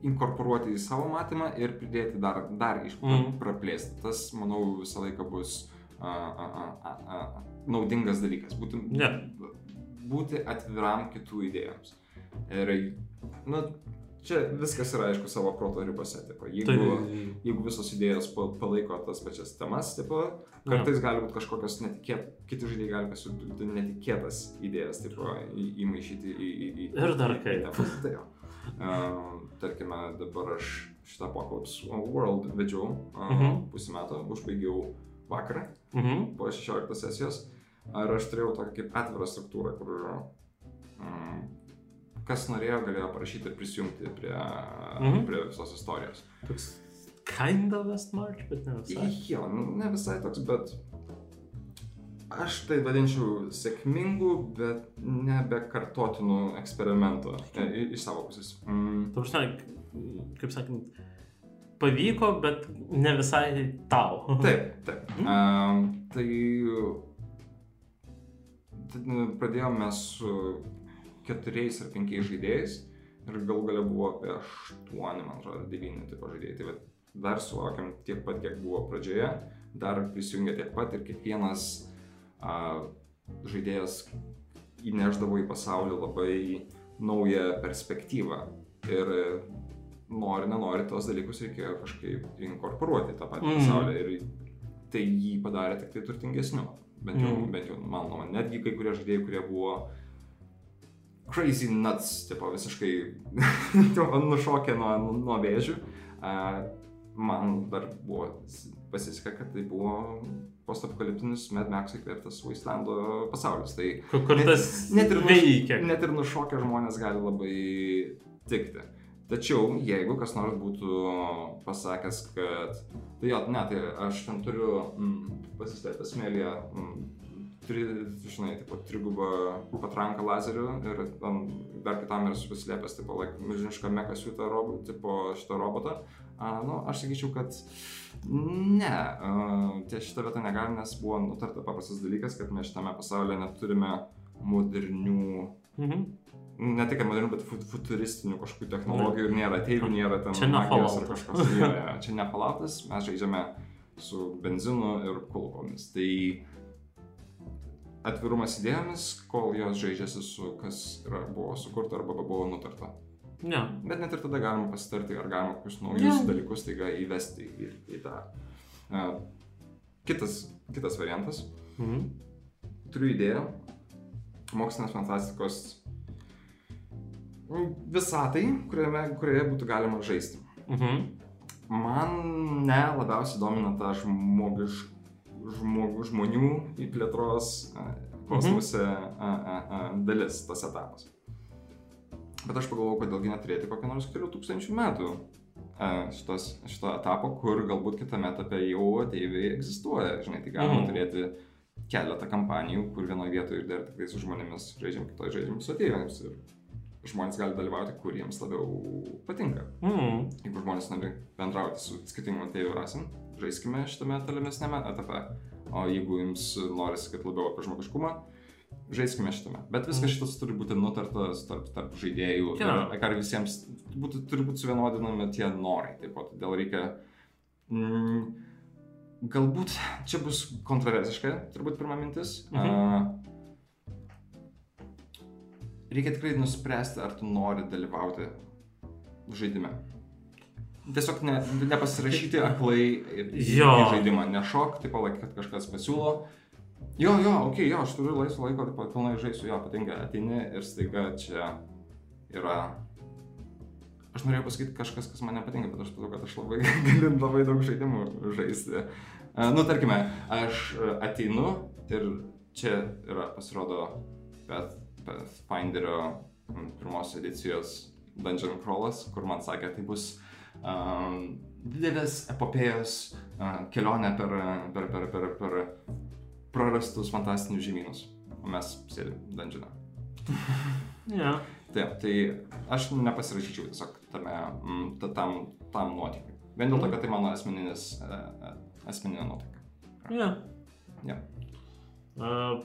Speaker 2: inkorporuoti į savo matymą ir pridėti dar, dar iš
Speaker 1: Mhm.
Speaker 2: praplėsti. Tas, manau, visą laiką bus a, a, a, a, naudingas dalykas. Būti,
Speaker 1: Ne.
Speaker 2: būti atviram kitų idėjoms. Ir, nu, čia viskas yra, aišku, savo proto ribose. Tipo. Jeigu,
Speaker 1: Tai,
Speaker 2: jeigu visos idėjos pa- palaiko tas pačias temas, tipo, kartais gali būti kažkokios netikėtos, kiti žaidėjai gali pasiūlyti netikėtas idėjas, tipo, į, įmaišyti į... į, į
Speaker 1: Ir dar kaip.
Speaker 2: Tai jo. Uh, tarkime, dabar aš šitą Apocalypse World vedžiau uh,
Speaker 1: Mhm.
Speaker 2: pusę metų, užbaigiau vakarą
Speaker 1: mhm.
Speaker 2: po 16 sesijos. Ar aš turėjau tokią kaip atvirą struktūrą, kur um, kas norėjo, galėjo parašyti ir prisijungti prie,
Speaker 1: Mhm.
Speaker 2: prie visos istorijos.
Speaker 1: Toks kind of a smart, bet ne visai.
Speaker 2: Jo, nu, ne visai toks, bet aš tai vadinčiau sėkmingu, bet nebekartotinu eksperimentu e, iš savo pusės. Mm.
Speaker 1: Ta prasme, kaip sakant, pavyko, bet ne visai tau.
Speaker 2: Taip, taip. Um, tai tai, nu, pradėjome su keturiais ar penkiais žaidėjais ir gal galia buvo apie aštuoni, man atrodo, devyni tipo žaidėjai. Tai dar sulaukėm tiek pat, kiek buvo pradžioje, dar prisijungė tiek pat ir kiekvienas a, žaidėjas įneždavo į pasaulį labai naują perspektyvą. Ir nori, nenori, tos dalykus reikėjo kažkaip inkorporuoti tą patį
Speaker 1: Mhm.
Speaker 2: pasaulį. Ir tai jį padarė tik tai turtingesniu. Bent jau,
Speaker 1: Mhm.
Speaker 2: bent jau mano nuomonė. Netgi kai kurie žaidėjai, kurie buvo crazy nuts, tipo visiškai [LAUGHS] tipo, nušokę nuo, nuo vėžių, a, man dar buvo pasisekė, kad tai buvo postapokaliptinis Mad Max įkvėptas Wasteland pasaulis. Tai
Speaker 1: Kur,
Speaker 2: Net-
Speaker 1: tas
Speaker 2: net ir
Speaker 1: veikia.
Speaker 2: Net ir nušokę žmonės gali labai tikti. Tačiau, jeigu kas nors būtų pasakęs, kad... Tai jo, ne, tai aš ten turiu mm, pasistėpęs smėlyje, mm, turi, žinai, tipo, trigubą patranką lazerių ir ten dar kitam esu paslėpęs, tipo, like, milžinišką meką siūtą robotą, tipo, šitą robotą. A, nu, aš sakyčiau, kad ne, a, ties šitą vietą negalim, nes buvo nutarta paprastas dalykas, kad mes šitame pasaulyje neturime modernių
Speaker 1: Mhm.
Speaker 2: ne tik modernių, bet fut- futuristinių kažkokių technologijų ir nėra ateivių, nėra ten
Speaker 1: Čia
Speaker 2: magijos ar kažkas. Jo, čia ne falautas, mes žaidžiame su benzinu ir kulkomis. Tai atvirumas idėjomis, kol jos žaidžiasi su kas yra, buvo sukurta arba buvo nutarta.
Speaker 1: Ne.
Speaker 2: Bet net ir tada galima pasitarti, ar galima kokius naujus
Speaker 1: Jo.
Speaker 2: dalykus taiga įvesti į, į tą. Uh, kitas, kitas variantas.
Speaker 1: Mhm.
Speaker 2: Turiu idėją. Mokslinės fantastikos mm, visatai, kuriame, kurioje būtų galima žaisti.
Speaker 1: Mhm.
Speaker 2: Man ne labiausiai domina ta žmogiš, žmog, žmonių į plėtros kosmose a, dalis, tas etapas. Bet aš pagalvojau, kodėlgi neturėti kokią nors kelių tūkstančių metų šitos, šito etapo, kur galbūt kitame etape jau ateiviai egzistuoja. Žinai, tai galima
Speaker 1: Mhm.
Speaker 2: turėti keletą kampanijų, kur vienoje vietoje ir dar tik tai su žmonėmis žaidžiam, kitoje žaidžiam su ateiviams. Ir žmonės gali dalyvauti, kur jiems labiau patinka.
Speaker 1: Mhm.
Speaker 2: Jeigu žmonės nori bendrauti su skirtingom atėjų rasim, žaiskime šitame tolimesnėme etape. O jeigu jums norisi, kad labiau apie žmogiškumą, žaiskime šitame. Bet viskas šitas turi būti nutartas tarp, tarp žaidėjų. Ir ar visiems būtų, turi būti suvienodinami tie norai. Taip pat todėl reikia... Mm, galbūt čia bus kontroversiška, turbūt pirma mintis.
Speaker 1: Mhm.
Speaker 2: A, reikia tikrai nuspręsti, ar tu nori dalyvauti žaidime. Tiesiog ne, nepasirašyti aklai į žaidimą, nešok, taip palaik, kad kažkas pasiūlo. Jo, jo, ok, jo, aš turiu laisvo laiko, pat pilnai žaisiu, jo, patinka, ateini ir staiga čia yra... Aš norėjau pasakyti kažkas, kas man nepatinka, bet aš supratau, kad aš labai [LAUGHS] galiu labai daug žaidimų žaisti. E, Nu, tarkime, aš ateinu ir čia yra, pasirodo, Path- Pathfinderio pirmos edicijos Dungeon Crawlas, kur man sakė, tai bus didelės epopėjos uh, kelionė per, per, per, per, per prarastus fantastinius žemynus. O mes sėdim dungeone.
Speaker 1: Ne.
Speaker 2: Taip, tai aš nepasirašyčiau tiesiog tame, ta- tam, tam nuotykiui. Vien dėl to, kad tai mano asmeninis, asmeninė nuotaika.
Speaker 1: Ne. Uh,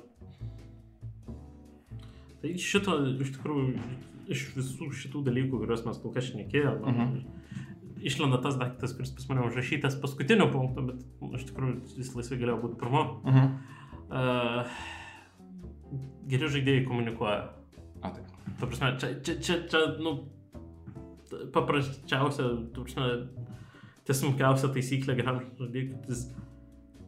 Speaker 1: tai šito iš tikrųjų iš visų šitų dalykų, kuriuos mes kol kas šnekėjome,
Speaker 2: Mhm.
Speaker 1: Išlenda tas daiktas, kuris pas mane užrašytas paskutiniu punktu, bet iš tikrųjų jis laisvai galėjo būti pirmu.
Speaker 2: Mhm.
Speaker 1: Uh, geri žaidėjai komunikuoja.
Speaker 2: A, taip.
Speaker 1: Ta prasme, čia, čia, čia, čia nu, paprasčiausia, ta prasme, tiesmukiausia taisyklė geram žaidėjui, kad jis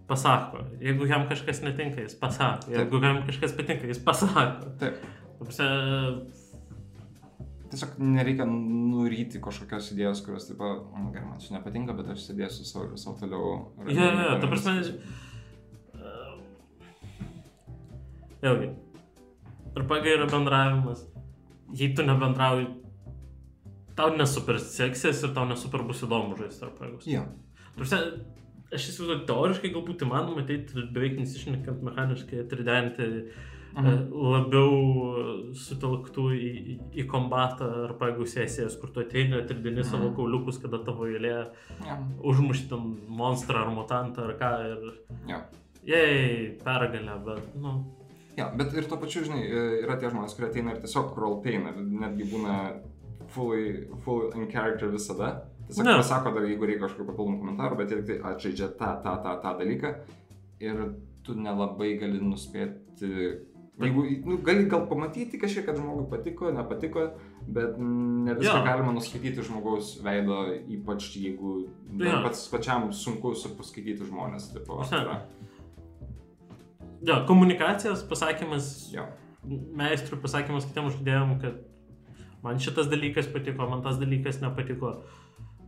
Speaker 1: pasako. Jeigu jam kažkas netinka, jis pasako. Jeigu jam kažkas patinka, jis pasako.
Speaker 2: Taip.
Speaker 1: Ta prasme,
Speaker 2: Tiesiog nereikia nuryti kažkokios idėjos, kurios taip, "Mm, gerai, man čia nepatinka, bet aš sėdėsiu savo, savo toliau.
Speaker 1: Jo, jo, jo, ta prasme. e, Vėlgi. RPG yra bendravimas. Jei tu nebendrauji, tau nesuper seksės ir tau nesuper bus įdomu žaisti RPGus.
Speaker 2: Jo.
Speaker 1: Prasme, aš įsivaizduoju, teoriškai galbūt įmanoma ateiti ir beveik nesišnekant mechaniškai atridenti
Speaker 2: Mhm.
Speaker 1: labiau sutelktų į, į, į kombatą ar pagų sesijas, kur tu ateini, atridini
Speaker 2: Mhm.
Speaker 1: savo kauliukus, kada tavo eilė užmušti ten monstrą ar mutantą ar ką ir...
Speaker 2: Jo.
Speaker 1: Jei, pergalė, bet, nu...
Speaker 2: Jo, bet ir tuo pačiu, žinai, e, yra tie žmonės, kurie ateina ir tiesiog roleplaina, netgi būna fully, full in character visada. Tiesiog
Speaker 1: Ne.
Speaker 2: pasako dar, jeigu reikia kažkokių papildomų komentarų, bet jie tik tai atžaidžia tą, tą, tą, tą dalyką ir tu nelabai gali nuspėti. Jeigu, nu, gali gal pamatyti kažkiek, kad žmogui patiko, nepatiko, bet ne viską
Speaker 1: Jo.
Speaker 2: galima nuskaityti žmogaus veido, ypač jeigu
Speaker 1: Jo.
Speaker 2: pats pačiam sunku su- paskaityti žmonės. Tipo, yra.
Speaker 1: Jo, komunikacijos pasakymas,
Speaker 2: Jo.
Speaker 1: meistrų pasakymas kitiem žaidėjim, kad man šitas dalykas patiko, man tas dalykas nepatiko.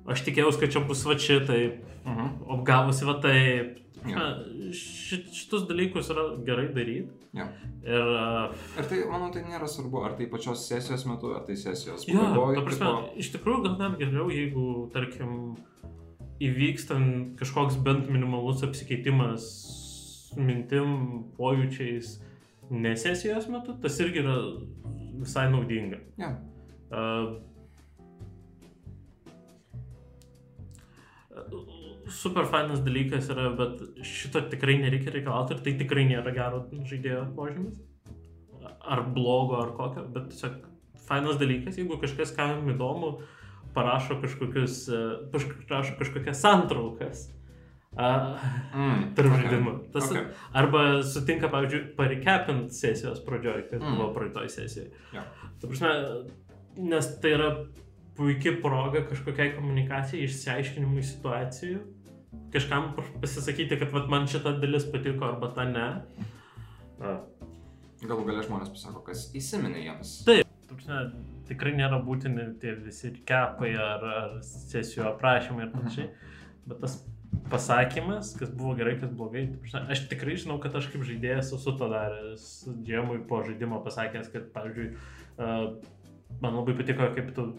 Speaker 1: Aš tikėjausi, kad čia bus va šitaip,
Speaker 2: Mhm.
Speaker 1: o gavosi va taip. Ši, šitus dalykus yra gerai daryti.
Speaker 2: Jo.
Speaker 1: Ir, uh,
Speaker 2: Ir tai, manau, tai nėra svarbu, ar tai pačios sesijos metu, ar tai sesijos
Speaker 1: jo,
Speaker 2: pabaigoj,
Speaker 1: ta prasme,
Speaker 2: tipo-
Speaker 1: iš tikrųjų gal net geriau, jeigu, tarkim, įvyks ten kažkoks bent minimalus apsikeitimas mintim, pojūčiais, ne sesijos metu, tas irgi yra visai naudinga.
Speaker 2: Jo.
Speaker 1: Uh, super fainas dalykas yra, bet šito tikrai nereikia reikalauti ir tai tikrai nėra gero žaidėjo požymis. Ar blogo, ar kokio, bet tiesiog fainas dalykas, jeigu kažkas, kam įdomu, parašo kažkokius, e, parašo kažkokias santraukas. Uh,
Speaker 2: Mm, [LAUGHS]
Speaker 1: tarp
Speaker 2: okay,
Speaker 1: žaidimų. Tas,
Speaker 2: okay.
Speaker 1: Arba sutinka, pavyzdžiui, parecapint sesijos pradžioj, kas
Speaker 2: Mm.
Speaker 1: buvo praeitoj sesijoje.
Speaker 2: Jo.
Speaker 1: Ta prasme, nes tai yra puikia proga kažkokiai komunikacijai, išsiaiškinimui situacijų. Kažkam pasisakyti, kad vat, man šita dalis patiko arba ta ne.
Speaker 2: Galų galia žmonės pasako, kas įsiminė jiems.
Speaker 1: Taip. ta prasme, tikrai nėra būtini tie visi kepai ar, ar sesijų aprašymai ir panašiai. Bet tas pasakymas, kas buvo gerai, kas blogai. Aš tikrai žinau, kad aš kaip žaidėjas esu to daręs. Džiemui po žaidimo pasakęs, kad, pavyzdžiui, man labai patiko, kaip tu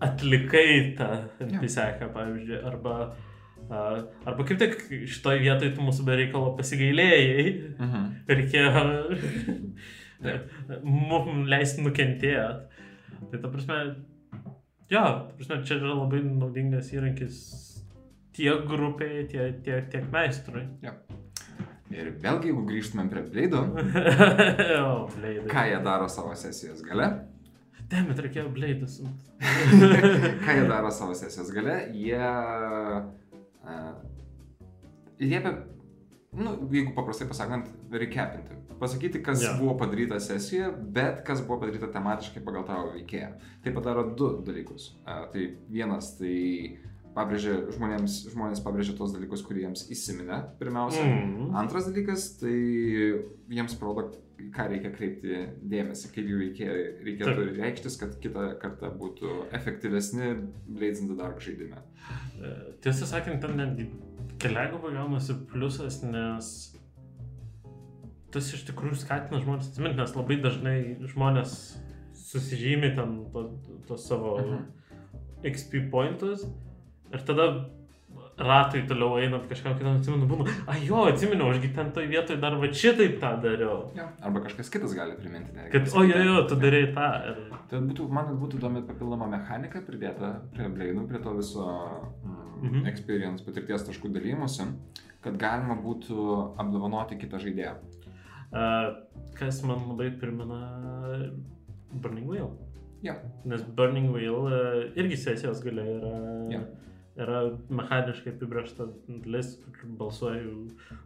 Speaker 1: atlikai tą NPC-ką, pavyzdžiui, arba, arba kaip tik šitoj vietoj tu mūsų bereikalo pasigailėjai,
Speaker 2: Mhm.
Speaker 1: reikėjo mums leisti nukentėt. Tai ta prasme, jo, ta prasme, čia yra labai naudingas įrankis tiek grupiai, tiek, tiek, tiek meistrui.
Speaker 2: Ir vėlgi, jeigu grįžtumėm prie [LAUGHS] Bleido, ką jie daro savo sesijos gale?
Speaker 1: Demet, reikėjo bleidus. [LAUGHS]
Speaker 2: ką jie daro savo sesijos gale? Jie... Uh, liepia, nu, jeigu paprastai pasakant, recapinti. Pasakyti, kas
Speaker 1: Jo.
Speaker 2: buvo padaryta sesijoje, bet kas buvo padaryta tematiškai pagal tavo veikėją. Tai padaro du dalykus. Uh, tai vienas, tai pabrėžia žmonėms, žmonės pabrėžia tos dalykus, kurie jiems įsiminė pirmiausia.
Speaker 1: Mm.
Speaker 2: Antras dalykas, tai jiems parodo, ką reikia kreipti dėmesį, kaip jų reikia, reikėtų
Speaker 1: Taip.
Speaker 2: reikštis, kad kitą kartą būtų efektyvesni Blades in the Dark žaidime.
Speaker 1: E, Tiesą sakant, ten netgi keliagavo gaunasi pliusas, nes tas iš tikrųjų skatina žmonės atsiminti, nes labai dažnai žmonės susižymi ten tos to savo
Speaker 2: Mhm.
Speaker 1: XP pointus ir tada ratui toliau einant kažkam kitam atsimenu, būnu, a jo, atsimenu, ašgi ten toj vietoj dar va šitaip tą dariau.
Speaker 2: Ja. Arba kažkas kitas gali priminti. netgi.
Speaker 1: Kad, o jo, jo, tu darai tą. Ir...
Speaker 2: Tai būtų, man būtų įdomi papildoma mechanika pridėta prie Blade'ų, prie to viso mm,
Speaker 1: Mhm.
Speaker 2: experience patirties taškų dalymosi, kad galima būtų apdovanoti kitą žaidėją.
Speaker 1: Uh, kas man labai primena Burning Wheel.
Speaker 2: Jo.
Speaker 1: Nes Burning Wheel e, irgi sesijos galia yra,
Speaker 2: Jo.
Speaker 1: Yra mechaniškai apibriešta dalis, kur balsuoji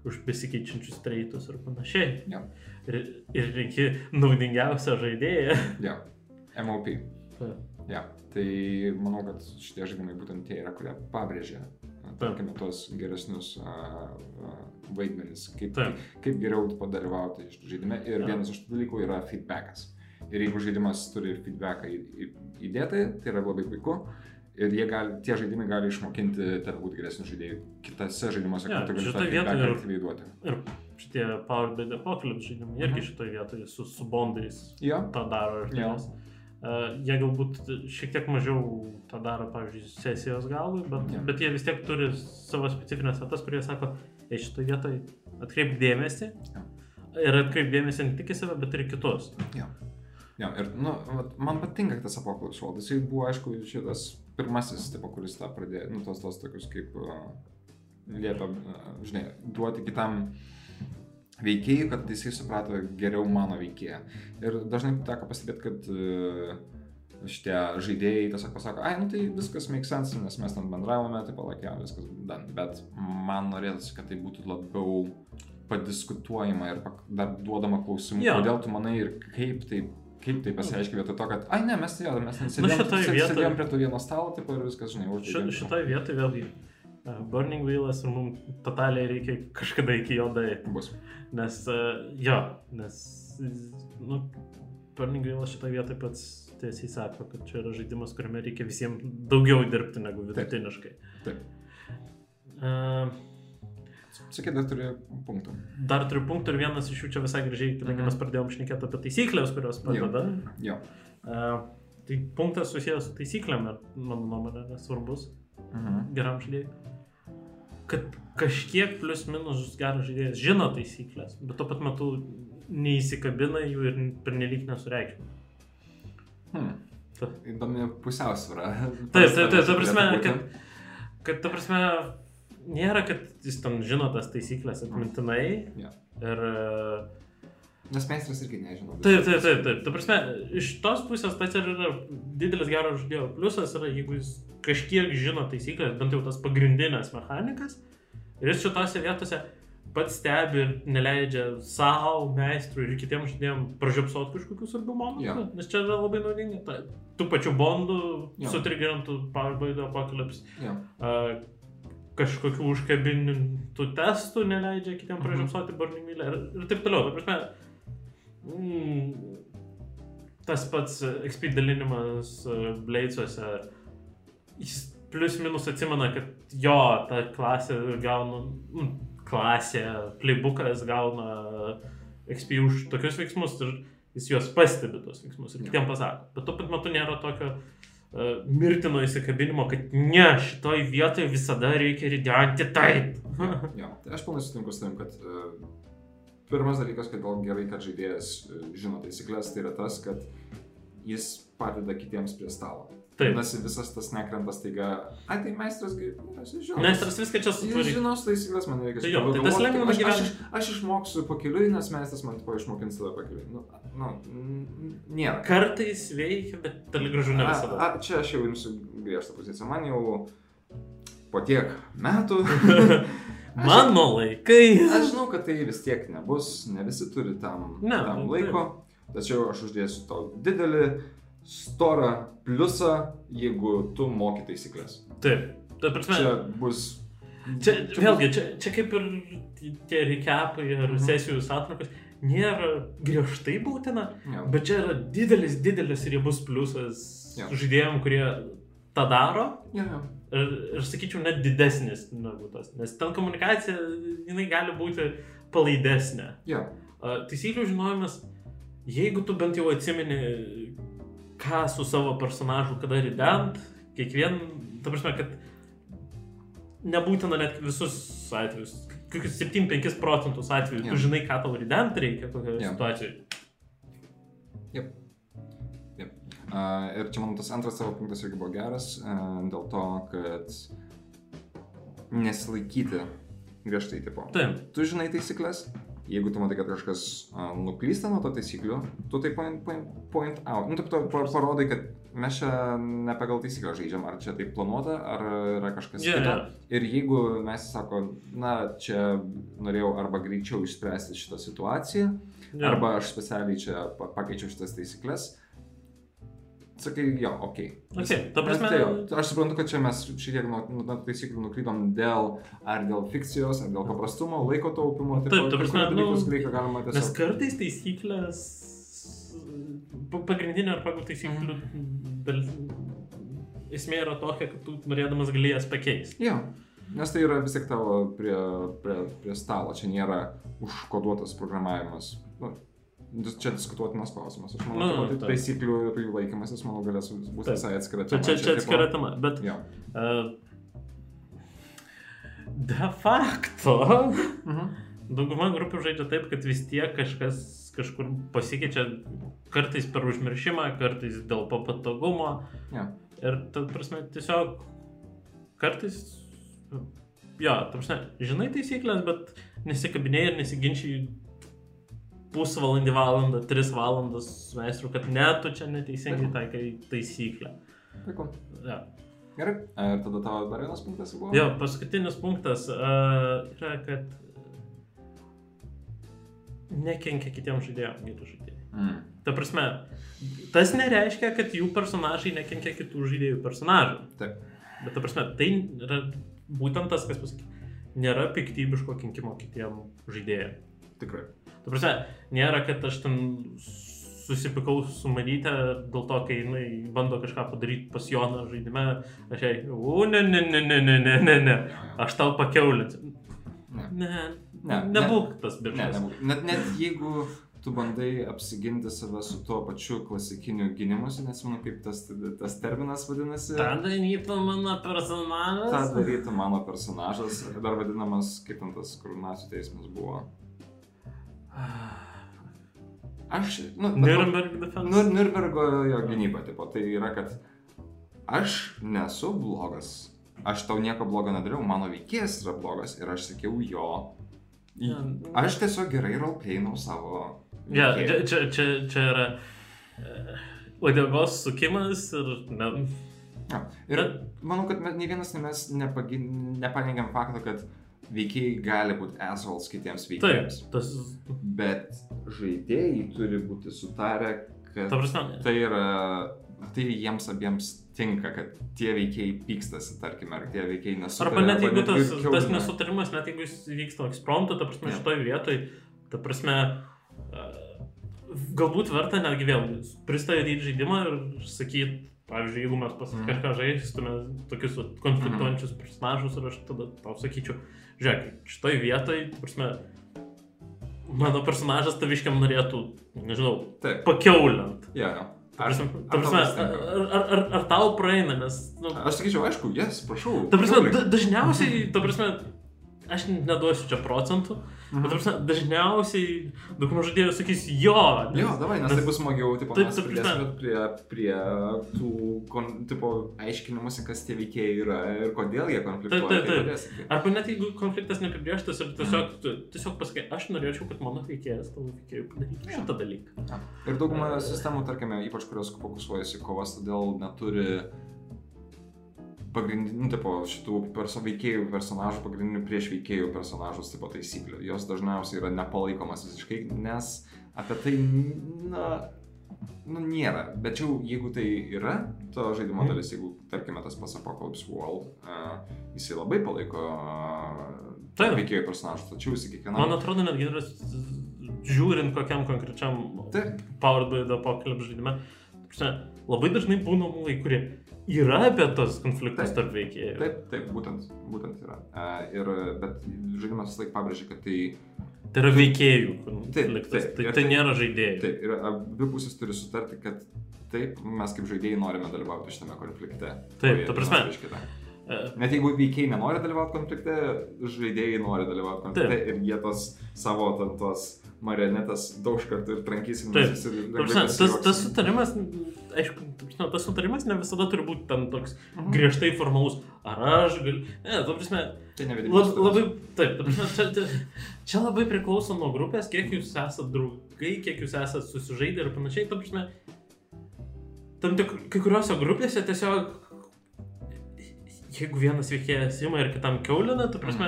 Speaker 1: už besikeičiančius treitus ir panašiai.
Speaker 2: Jo.
Speaker 1: Ir, ir reikia naudingiausią žaidėją.
Speaker 2: Jo. MOP.
Speaker 1: Ta.
Speaker 2: Ja, tai manau, kad šitie žaidimai būtent tie yra, kurie pabrėžia, tarkime, tos geresnius a, vaidmenis, kaip,
Speaker 1: Taip.
Speaker 2: kaip geriau padalyvauti žaidime. Ir
Speaker 1: Ja.
Speaker 2: vienas iš tų dalykų yra feedbackas. Ir jeigu žaidimas turi feedbacką įdėtai, tai yra labai puiku. Ir jie gali, tie žaidimai gali išmokinti tave būti geresnių žaidėjų kitose žaidimuose,
Speaker 1: Ja,
Speaker 2: kur tu gali tą feedbacką aktyviai duoti.
Speaker 1: Ir šitie Power by the Apocalypse žaidimai irgi
Speaker 2: Mhm.
Speaker 1: šitoje vietoje su, su bondais
Speaker 2: Jo,
Speaker 1: tą daro. Tenais. Uh, jie galbūt šiek tiek mažiau tą daro, pavyzdžiui, sesijos galui, bet,
Speaker 2: Jo.
Speaker 1: bet jie vis tiek turi savo specifines vietas, kurie sako, ei šitoje vietoje atkreip dėmesį.
Speaker 2: Jo.
Speaker 1: Ir atkreip dėmesį ne tik į save, bet ir į kitus.
Speaker 2: Jo. Jo, ir nu, man patinka tas Apocalypse World. Jisai buvo, aišku, šitas pirmasis, tipo, kuris tą pradėjo, nu, tos, tos tokius kaip uh, liepia, uh, žinai, duoti kitam veikėjui, kad jisai suprato geriau mano veikėją. Ir dažnai teko pastebėti, kad uh, šitie žaidėjai tiesiog pasako, ai, nu tai viskas make sense, nes mes ten bendravome, tai palaikė, viskas, dan. bet man norėtųsi, kad tai būtų labiau padiskutuojama ir dar duodama klausimų,
Speaker 1: Jo.
Speaker 2: kodėl tu manai ir kaip tai, kaip tai pasireiškia vietoj to, kad, ai ne, mes jo, mes
Speaker 1: Nu,
Speaker 2: sėdėjom,
Speaker 1: šitoj
Speaker 2: sėdėjom,
Speaker 1: vietoj-
Speaker 2: prie to vieno stalo, taip ir viskas, žinai,
Speaker 1: Ši,
Speaker 2: uždegėm.
Speaker 1: šitoje vietoje vėlgi uh, Burning Wheelas ir mums totaliai reikia kažkada iki jo daeiti.
Speaker 2: Bus.
Speaker 1: Nes, uh, jo, nes, nu, Burning Wheelas šitoje vietoje pats tiesiai sako, kad čia yra žaidimas, kuriame reikia visiems daugiau dirbti negu vidutiniškai.
Speaker 2: Taip.
Speaker 1: Uh,
Speaker 2: Sakė, dar turi punktų.
Speaker 1: dar turiu punktų ir vienas iš jų čia visai gražiai, kadangi
Speaker 2: Mhm.
Speaker 1: mes pradėjom šnekėti apie taisyklės, kurios padeda.
Speaker 2: Jo.
Speaker 1: Uh, tai punktas susijęs su taisyklėm, ir mano nuomonė, yra svarbus
Speaker 2: Mhm.
Speaker 1: geram žaidėjui. Kad kažkiek plus minus geras žaidėjas žino taisyklės, bet tuo pat metu neįsikabina jų ir pernelyg nesureikšmina.
Speaker 2: Hmm.
Speaker 1: Ta.
Speaker 2: Įdomi pusiausvėra.
Speaker 1: Taip, taip, taip, ta prasme, kad, kad ta prasme, nėra, kad jis ten žino tas taisyklės atmintinai.
Speaker 2: Jo.
Speaker 1: Ir e,
Speaker 2: Nes meistras irgi nežino.
Speaker 1: Taip, taip, taip, taip. Ta prasme, iš tos pusės tas ir yra didelis gero žaidėjo pliusas, yra jeigu jis kažkiek žino taisyklės, bent jau tas pagrindinės mechanikas, ir jis šitose vietose pats stebi ir neleidžia savo, meistrui ir kitiems žaidėjams pražiopsot kažkokius svarbių momentų,
Speaker 2: Jo.
Speaker 1: nes čia yra labai naudinga. Ta, tų pačių bondų
Speaker 2: Jo.
Speaker 1: sutrigerintų Powerball Apocalypse
Speaker 2: Jo.
Speaker 1: a, kažkokių užkabintų testų neleidžia kitiems
Speaker 2: Mhm.
Speaker 1: pražiopsoti Burning Wheel ir, ir taip toliau. Ta prasme, mm, tas pats XP dalinimas e, Blade'suose, jis plius minus atsimena, kad jo, ta klasė gauna, mm, klasė, playbookas gauna XP už tokius veiksmus ir jis juos pastebi tos veiksmus ir
Speaker 2: Jo.
Speaker 1: kitiems pasako. Bet tuo pat metu nėra tokio uh, mirtino įsikabinimo, kad ne, šitoj vietoje visada reikia ridenti taip.
Speaker 2: Jo, tai aš pilnai sutinku su tavim, kad uh, pirmas dalykas, kodėl gerai, kad žaidėjas uh, žino taisyklės, tai yra tas, kad jis padeda kitiems prie stalo.
Speaker 1: Taip.
Speaker 2: Nes visas tas nekrenta staiga, ai tai meistras, kaip, jis žino.
Speaker 1: Meistras viską čia
Speaker 2: Jis
Speaker 1: sutvarkė.
Speaker 2: žino taisyklės, man reikia
Speaker 1: Tai jo, tai tas
Speaker 2: pagalvoti,
Speaker 1: lengvina
Speaker 2: aš, aš, aš išmoksiu pakeliui, nes meistras man tipo išmokins tada pakeliui. Nu, nu, nėra.
Speaker 1: Kartais veikia, bet toli gražu ne
Speaker 2: A,
Speaker 1: visada.
Speaker 2: a, čia aš jau imsiu griežtą poziciją. Man jau po tiek metų. [LAUGHS]
Speaker 1: Mano laikai.
Speaker 2: Aš žinau, kad tai vis tiek nebus, ne visi turi tam,
Speaker 1: Ne,
Speaker 2: tam
Speaker 1: nu,
Speaker 2: laiko. Tačiau aš uždėsiu tau didelį, storą pliusą, jeigu tu moki taisyklės.
Speaker 1: Taip. Ta prasme,
Speaker 2: Čia bus.
Speaker 1: Čia,
Speaker 2: čia
Speaker 1: vėlgi, čia, čia kaip ir tie recapai ir
Speaker 2: Mhm.
Speaker 1: sesijų atrankas nėra griežtai būtina,
Speaker 2: jo,
Speaker 1: bet čia yra didelis, didelis riebus pliusas
Speaker 2: Jo.
Speaker 1: žaidėjim, kurie tą daro
Speaker 2: jo, jo.
Speaker 1: ir, ir sakyčiau, net didesnis negu tas, nes ten komunikacija, jinai gali būti palaidesnė.
Speaker 2: jo.
Speaker 1: A, Taisyklių žinojimas, jeigu tu bent jau atsimeni, ką su savo personažu kada rident, kiekvien, ta prasme, kad nebūtina net visus atvejus, kokius 7-5 procentus atvejų,
Speaker 2: Jo.
Speaker 1: tu žinai, ką tau rident reikia tokioje
Speaker 2: Jo.
Speaker 1: situacijoje.
Speaker 2: Uh, ir čia mano tas antras savo punktas irgi buvo geras, uh, dėl to, kad nesilaikyti griežtai tipo.
Speaker 1: Taip,
Speaker 2: Tu žinai taisyklės, jeigu tu matai, kad kažkas a, nuklysta nuo to taisyklių, tu tai point, point, point out. Nu, taip, tu pa- parodai, kad mes čia ne pagal taisyklę žaidžiam, ar čia taip planuota, ar yra kažkas
Speaker 1: Jo,
Speaker 2: kito.
Speaker 1: jo.
Speaker 2: Ir jeigu mes sako, na, čia norėjau arba greičiau išspręsti šitą situaciją,
Speaker 1: Jo.
Speaker 2: arba aš specialiai čia pa- pakeičiau šitas taisyklės, sakai, jo, okei.
Speaker 1: Ok, ta prasme-
Speaker 2: Tai jo, aš suprantu, kad čia mes šiek tiek nuo, nuo taisyklių nuklydom dėl, ar dėl fikcijos, ar dėl paprastumo, laiko taupimo,
Speaker 1: Taip, ta
Speaker 2: kai
Speaker 1: prasme,
Speaker 2: dalykus
Speaker 1: nu,
Speaker 2: greitai galima
Speaker 1: Nes
Speaker 2: tiesiog...
Speaker 1: kartais taisyklės, pa- pagrindinė ar pagal taisyklių dal... esmė yra tokia, kad tu norėdamas gali jas pakeisti.
Speaker 2: Jo, nes tai yra vis tiek tavo prie, prie, prie stalo, čia nėra užkoduotas programavimas. Nu, čia diskutuotinas klausimas. Aš manau,
Speaker 1: Nu,
Speaker 2: kad taisyklių ir jų laikymasis, manau, galės
Speaker 1: Taip.
Speaker 2: visai atskira
Speaker 1: Čia,
Speaker 2: tema.
Speaker 1: čia, čia atskira
Speaker 2: tipo-
Speaker 1: tema, bet
Speaker 2: Jo.
Speaker 1: uh, de facto
Speaker 2: Mhm.
Speaker 1: dauguma grupių žaidžia taip, kad vis tiek kažkas kažkur pasikeičia kartais per užmiršimą, kartais dėl papatogumo.
Speaker 2: Jo.
Speaker 1: Ir, ta prasme, tiesiog kartais, jo, ta prasme, žinai taisyklės, bet nesikabinėjai ir nesiginčiai pusvalandį, valandą, tris valandas su meistru, kad ne, tu čia neteisingai taikai taisyklę.
Speaker 2: Puiku.
Speaker 1: Ja.
Speaker 2: Gerai. Ir tada tavo dar vienas punktas buvo?
Speaker 1: Jo, paskutinis punktas uh, yra, kad nekenkia kitiems žaidėjams, geriau žaidėjai.
Speaker 2: Mm.
Speaker 1: Ta prasme, tas nereiškia, kad jų personažai nekenkia kitų žaidėjų personažų.
Speaker 2: Taip.
Speaker 1: Bet ta prasme, tai yra būtent tas, kas pasakė. Nėra piktybiško kenkimo kitiem žaidėjim.
Speaker 2: Tikrai.
Speaker 1: Ta prasme, nėra, kad aš ten susipikau su Marytė dėl to, kai jinai bando kažką padaryti pas Joną žaidime, aš jai, u, ne, ne, ne, ne, ne, ne, ne, ne, aš tau pakeulinsiu.
Speaker 2: Ne.
Speaker 1: Ne,
Speaker 2: Ne,
Speaker 1: nebūk tas
Speaker 2: Ne,
Speaker 1: biržas.
Speaker 2: nebūk. Net, net jeigu tu bandai apsiginti save su tuo pačiu klasikiniu gynimusi, nesimenu kaip tas, tas terminas vadinasi.
Speaker 1: Ta darytų mano personažas.
Speaker 2: darytų mano personažas, dar vadinamas, kaip ten tas kurnacijų teismas buvo. Aš, nu,
Speaker 1: Nürnberg defense.
Speaker 2: Nu, Nürnbergo jo gynyba, tipo, tai yra, kad aš nesu blogas. Aš tau nieko blogo nedariau, mano veikėjas yra blogas ir aš sakiau jo.
Speaker 1: Ja.
Speaker 2: Aš tiesiog gerai roleplayinau savo.
Speaker 1: Ja,
Speaker 2: veikėją.
Speaker 1: čia, čia, čia, yra e, uodegos sukimas ir... Ne,
Speaker 2: Jo. Ir
Speaker 1: Bet-
Speaker 2: manau, kad nei vienas mes nepagi- nepaneigiam faktą, kad veikėjai gali būti assholes kitiems
Speaker 1: taip,
Speaker 2: veikėjams.
Speaker 1: tas...
Speaker 2: Bet žaidėjai turi būti sutarę, kad
Speaker 1: prasme,
Speaker 2: tai yra, tai jiems abiems tinka, kad tie veikėjai pykstasi, tarkime, ar tie veikėjai nesutarė.
Speaker 1: Arba net jeigu tas, tas nesutarimas, net jeigu jis vyksta ekspromptu, ta prasme,
Speaker 2: Jo.
Speaker 1: šitoj vietoj, ta prasme, e, galbūt verta netgi vėl pristatyti žaidimą ir sakyti, pavyzdžiui, jeigu mes pas
Speaker 2: Mhm.
Speaker 1: kažką žaistume tokius konfliktuojančius personažus ir aš tada tau sakyčiau, žiūrėk, šitoj vietoj, prasme, mano personažas taviškiam norėtų, nežinau,
Speaker 2: Taip, jo.
Speaker 1: Ta prasme,
Speaker 2: ar tau
Speaker 1: prasme ar, ar, ar, ar tau praeina, nes, nu,
Speaker 2: Aš sakyčiau, aišku, jes, prašau.
Speaker 1: Ta prasme, da, dažniausiai, ta prasme, aš neduosiu čia procentų, bet, ta prasme, dažniausiai daugumą žaidėjų sakys, jo. nes-
Speaker 2: Jo, davai, nes tai bus smagiau, tipo,
Speaker 1: Taip,
Speaker 2: mes
Speaker 1: ta
Speaker 2: pridėsime
Speaker 1: prasme.
Speaker 2: prie, prie tų, kon, tipo, aiškinimuose, kas tie veikėjai yra ir kodėl jie konfliktuoja.
Speaker 1: Taip, taip,
Speaker 2: tai
Speaker 1: taip.
Speaker 2: padėsim.
Speaker 1: Arba net jeigu konfliktas neapibrieštas ir tiesiog, tu tiesiog pasakai, aš norėčiau, kad mano veikėjas tavo veikėjų padarytų šitą dalyką.
Speaker 2: Ja. Ir dauguma sistemų, tarkime, ypač kurios fokusuojasi kovas, todėl neturi pagrindinių, tipo, šitų perso veikėjų personažų, pagrindinių prieš veikėjų personažus, tipo, taisyklių. Jos dažniausiai yra nepalaikomas visiškai, nes apie tai, na, nu, nėra. Bet jau, jeigu tai yra to žaidimo
Speaker 1: Mhm.
Speaker 2: dalis, jeigu, tarkime, tas pats Apocalypse World, uh, jisai labai palaiko uh, veikėjų personažų, tačiau jisai kiekvienam...
Speaker 1: Man atrodo, netgi yra žiūrint kokiam konkrečiam
Speaker 2: Taip.
Speaker 1: Powered by the Apocalypse prasme, labai dažnai būna mūlai, kurie yra apie tos konfliktus
Speaker 2: Taip.
Speaker 1: tarp veikėjų.
Speaker 2: Taip, taip, būtent, būtent yra. Ir, bet žaidimas vis laik pabrėžia, kad tai,
Speaker 1: Tai yra veikėjų konfliktas,
Speaker 2: taip,
Speaker 1: tai,
Speaker 2: ir
Speaker 1: tai
Speaker 2: tai-
Speaker 1: nėra žaidėjų.
Speaker 2: taip, ir abi pusės turi sutarti, kad taip, mes kaip žaidėjai norime dalyvauti šitame konflikte.
Speaker 1: Taip, ta prasme. E,
Speaker 2: Net jeigu veikėjai nenori dalyvauti konflikte, žaidėjai nori dalyvauti konflikte
Speaker 1: Taip.
Speaker 2: ir jie tos savo ten, tos marionetės daug kartų ir trankysim.
Speaker 1: Taip.
Speaker 2: lengvai
Speaker 1: prasme, Tas,
Speaker 2: pasijuoksim.
Speaker 1: tas sutarimas, aišku, ta prasme, tas sutarimas ne visada turi būti ten toks
Speaker 2: Mhm.
Speaker 1: griežtai formalus. Ar aš galiu. Ne, ta prasme,
Speaker 2: Tai ne
Speaker 1: lab, labai, taip, ta prasme, čia, čia, čia labai priklauso nuo grupės, kiek jūs esate draugai, kiek jūs esate susižaidę ir panašiai. Ta prasme, tam tik kai kuriuose grupėse tiesiog, jeigu vienas veikėjas ima ir kitam keulina, ta prasme,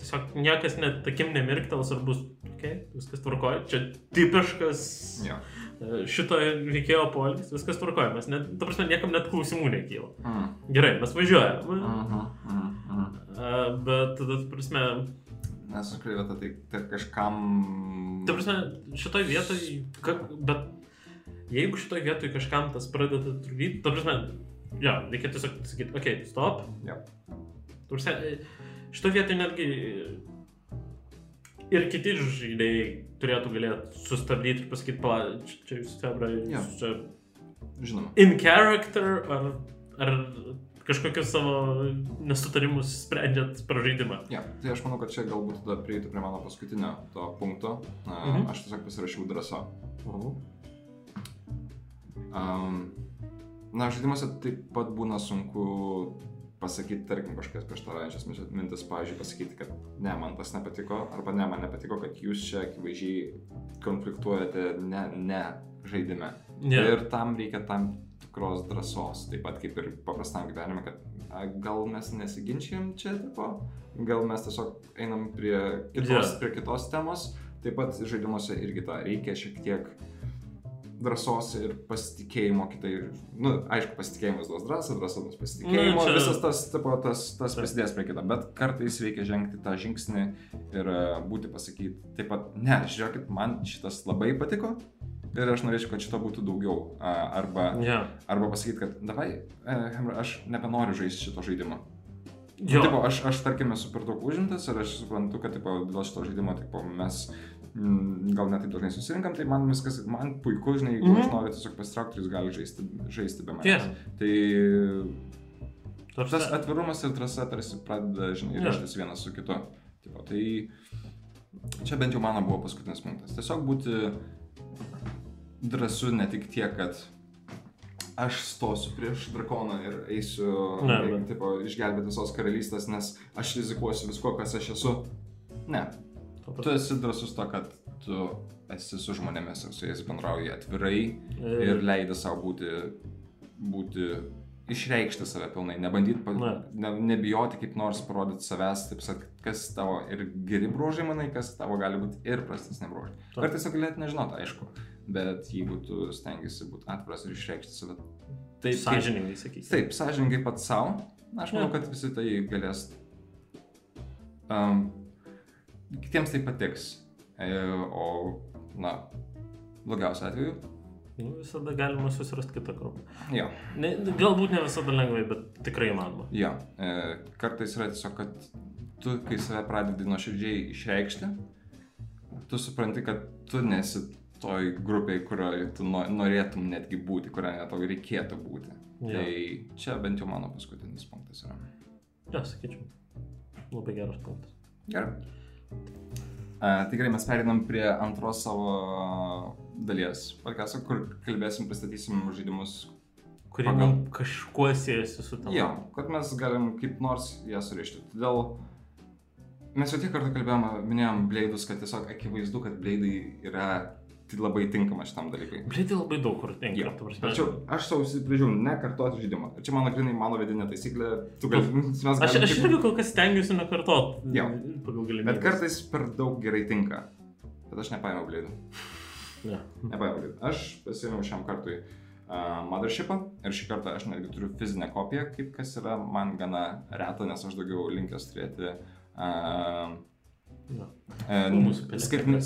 Speaker 1: tiesiog niekas net takim nemirktels ar bus, okay, viskas tvarkoja, čia tipiškas
Speaker 2: Jo.
Speaker 1: e, šito veikėjo polis, viskas tvarkoja, mes net, ta prasme, niekam net klausimų nekyla.
Speaker 2: Mm.
Speaker 1: Gerai, mes važiuojame,
Speaker 2: Mhm, mhm, mhm.
Speaker 1: e, bet tada, ta prasme,
Speaker 2: Nes tikrai vieta, tai, tai kažkam...
Speaker 1: ta prasme, šitoj vietoj, ka, bet jeigu šitoj vietoj kažkam tas pradeda trukdyti, ta prasme, jo, reikia tiesiog sakyti, okei, okay, stop.
Speaker 2: Jo.
Speaker 1: Ta prasme, šitoj vietoj netgi ir kiti žaidėjai turėtų galėti sustabdyti ir pasakyti, pala, čia, čia jūs, Febra,
Speaker 2: Jo.
Speaker 1: jūs čia
Speaker 2: Žinoma.
Speaker 1: in character ar, ar kažkokius savo nesutarimus sprendžiat per žaidimą.
Speaker 2: Ja, tai aš manau, kad čia galbūt tada prieitų prie mano paskutinio to punkto. Uh,
Speaker 1: Mhm.
Speaker 2: Aš tiesiog pasirašiau drąsa. Um, na, žaidimuose taip pat būna sunku pasakyti, tarkim, kažkokias prieštaraujančias mintis- pavyzdžiui, pasakyti, kad ne, man tas nepatiko, arba ne, man nepatiko, kad jūs čia akivaizdžiai konfliktuojate ne, ne žaidime.
Speaker 1: Ne.
Speaker 2: Ir tam reikia tam tikros drąsos, taip pat kaip ir paprastam gyvenime, kad a, gal mes nesiginčijam čia, tipo, gal mes tiesiog einam prie kitos, yeah. prie kitos temos. Taip pat žaidimuose irgi tą reikia šiek tiek drąsos ir pasitikėjimo kitai. Nu, aišku, pasitikėjimas duos drąsą, drąsa duos pasitikėjimo.
Speaker 1: Nu, čia-.
Speaker 2: Visas tas, tipo, tas, tas prisidės prie kito. Bet kartais reikia žengti tą žingsnį ir e, būti pasakyti taip pat, ne, žiūrėkit, man šitas labai patiko. Ir aš norėčiau, kad šito būtų daugiau. Arba,
Speaker 1: Ja.
Speaker 2: arba pasakyti, kad davai, e, aš nebenoriu žaisti šito žaidimo.
Speaker 1: Jo.
Speaker 2: Tipo, aš, aš, tarkim, esu per daug užimtas ir aš suprantu, kad tipo, dėl šito žaidimo tipo, mes gal net taip dažnai susirinkam, tai man viskas, man puiku, žinai, jeigu mm
Speaker 1: Mhm.
Speaker 2: -hmm. aš noriu tiesiog pasitraukti, jūs gali žaisti, žaisti be manęs.
Speaker 1: Tiesa.
Speaker 2: Tai
Speaker 1: Ta
Speaker 2: tas atvirumas ir drąsa tarsi pradeda, žinai, ryštis vienas su kitu. Tipo, tai čia bent jau mano buvo paskutinis punktas. Tiesiog būti drąsu ne tik tiek, kad aš stosiu prieš drakoną ir eisiu
Speaker 1: Ne,
Speaker 2: ne, tipo, išgelbėti visos karalystės, nes aš rizikuosiu visko, kas aš esu. Ne,
Speaker 1: ta
Speaker 2: tu esi drąsus to, kad tu esi su žmonėmis ir su jais bendrauji atvirai
Speaker 1: e,
Speaker 2: ir leidi savo būti, būti išreikšti save pilnai, nebandyti,
Speaker 1: Ne.
Speaker 2: ne, nebijoti kaip nors parodyti savęs, taip sakant, kas tavo ir geri bruožai, manai, kas tavo gali būti ir prastesni bruožai.
Speaker 1: Taip.
Speaker 2: Kartais tu galėtum nežinoti, aišku, bet jeigu tu stengiasi būti atviras ir išreikšti save. Taip,
Speaker 1: sąžiningai sakysiu.
Speaker 2: Taip, sąžininkai pats savo. Aš manau,
Speaker 1: Jo.
Speaker 2: kad visi tai galės. Um, kitiems tai patiks. E, o, na, blogiausiu atveju.
Speaker 1: Nu, visada galima susirasti kitą grupę.
Speaker 2: Jo,
Speaker 1: Ne, galbūt ne visada lengvai, bet tikrai įmanoma.
Speaker 2: jo. E, kartais yra tiesiog, kad tu, kai save pradedi nuoširdžiai išreikšti, tu supranti, kad tu nesi toj grupiai, kurioje tu no- norėtum netgi būti, kurioje tau reikėtų būti.
Speaker 1: Jo.
Speaker 2: Tai čia bent jau mano paskutinis punktas yra.
Speaker 1: Ja, sakyčiau. Labai geras punktas.
Speaker 2: Gerai. A, tikrai mes perinam prie antros savo dalies podcast'o, kur kalbėsim, pristatysim žaidimus.
Speaker 1: Kurie
Speaker 2: Pagal-
Speaker 1: man kažkuo siejasi su tam.
Speaker 2: Jo, kad mes galim kaip nors ją surišti. Todėl mes jau tiek kartų kalbėjome, minėjom bleidus, kad tiesiog akivaizdu, kad bleidai yra tai labai tinkama šitam dalykui.
Speaker 1: Blėdai labai daug kur tinka.
Speaker 2: Tačiau aš savo įsipareižiau nekartoti žaidimo. Ir čia mano grinai mano vidinė taisyklė. Gali, mes
Speaker 1: Aš, aš irgi kol kas stengiuosi nekartot.
Speaker 2: Jo.
Speaker 1: Pagal galimybę.
Speaker 2: Bet kartais per daug gerai tinka. Bet aš nepaėmiau bleidų.
Speaker 1: Ja.
Speaker 2: Nepaėmiau. Aš pasiėmiau šiam kartui uh, Mothershipą ir šį kartą aš netgi turiu fizinę kopiją, kaip kas yra man gana reta, nes aš daugiau linkęs turėti uh, uh,
Speaker 1: Mūsų pelė.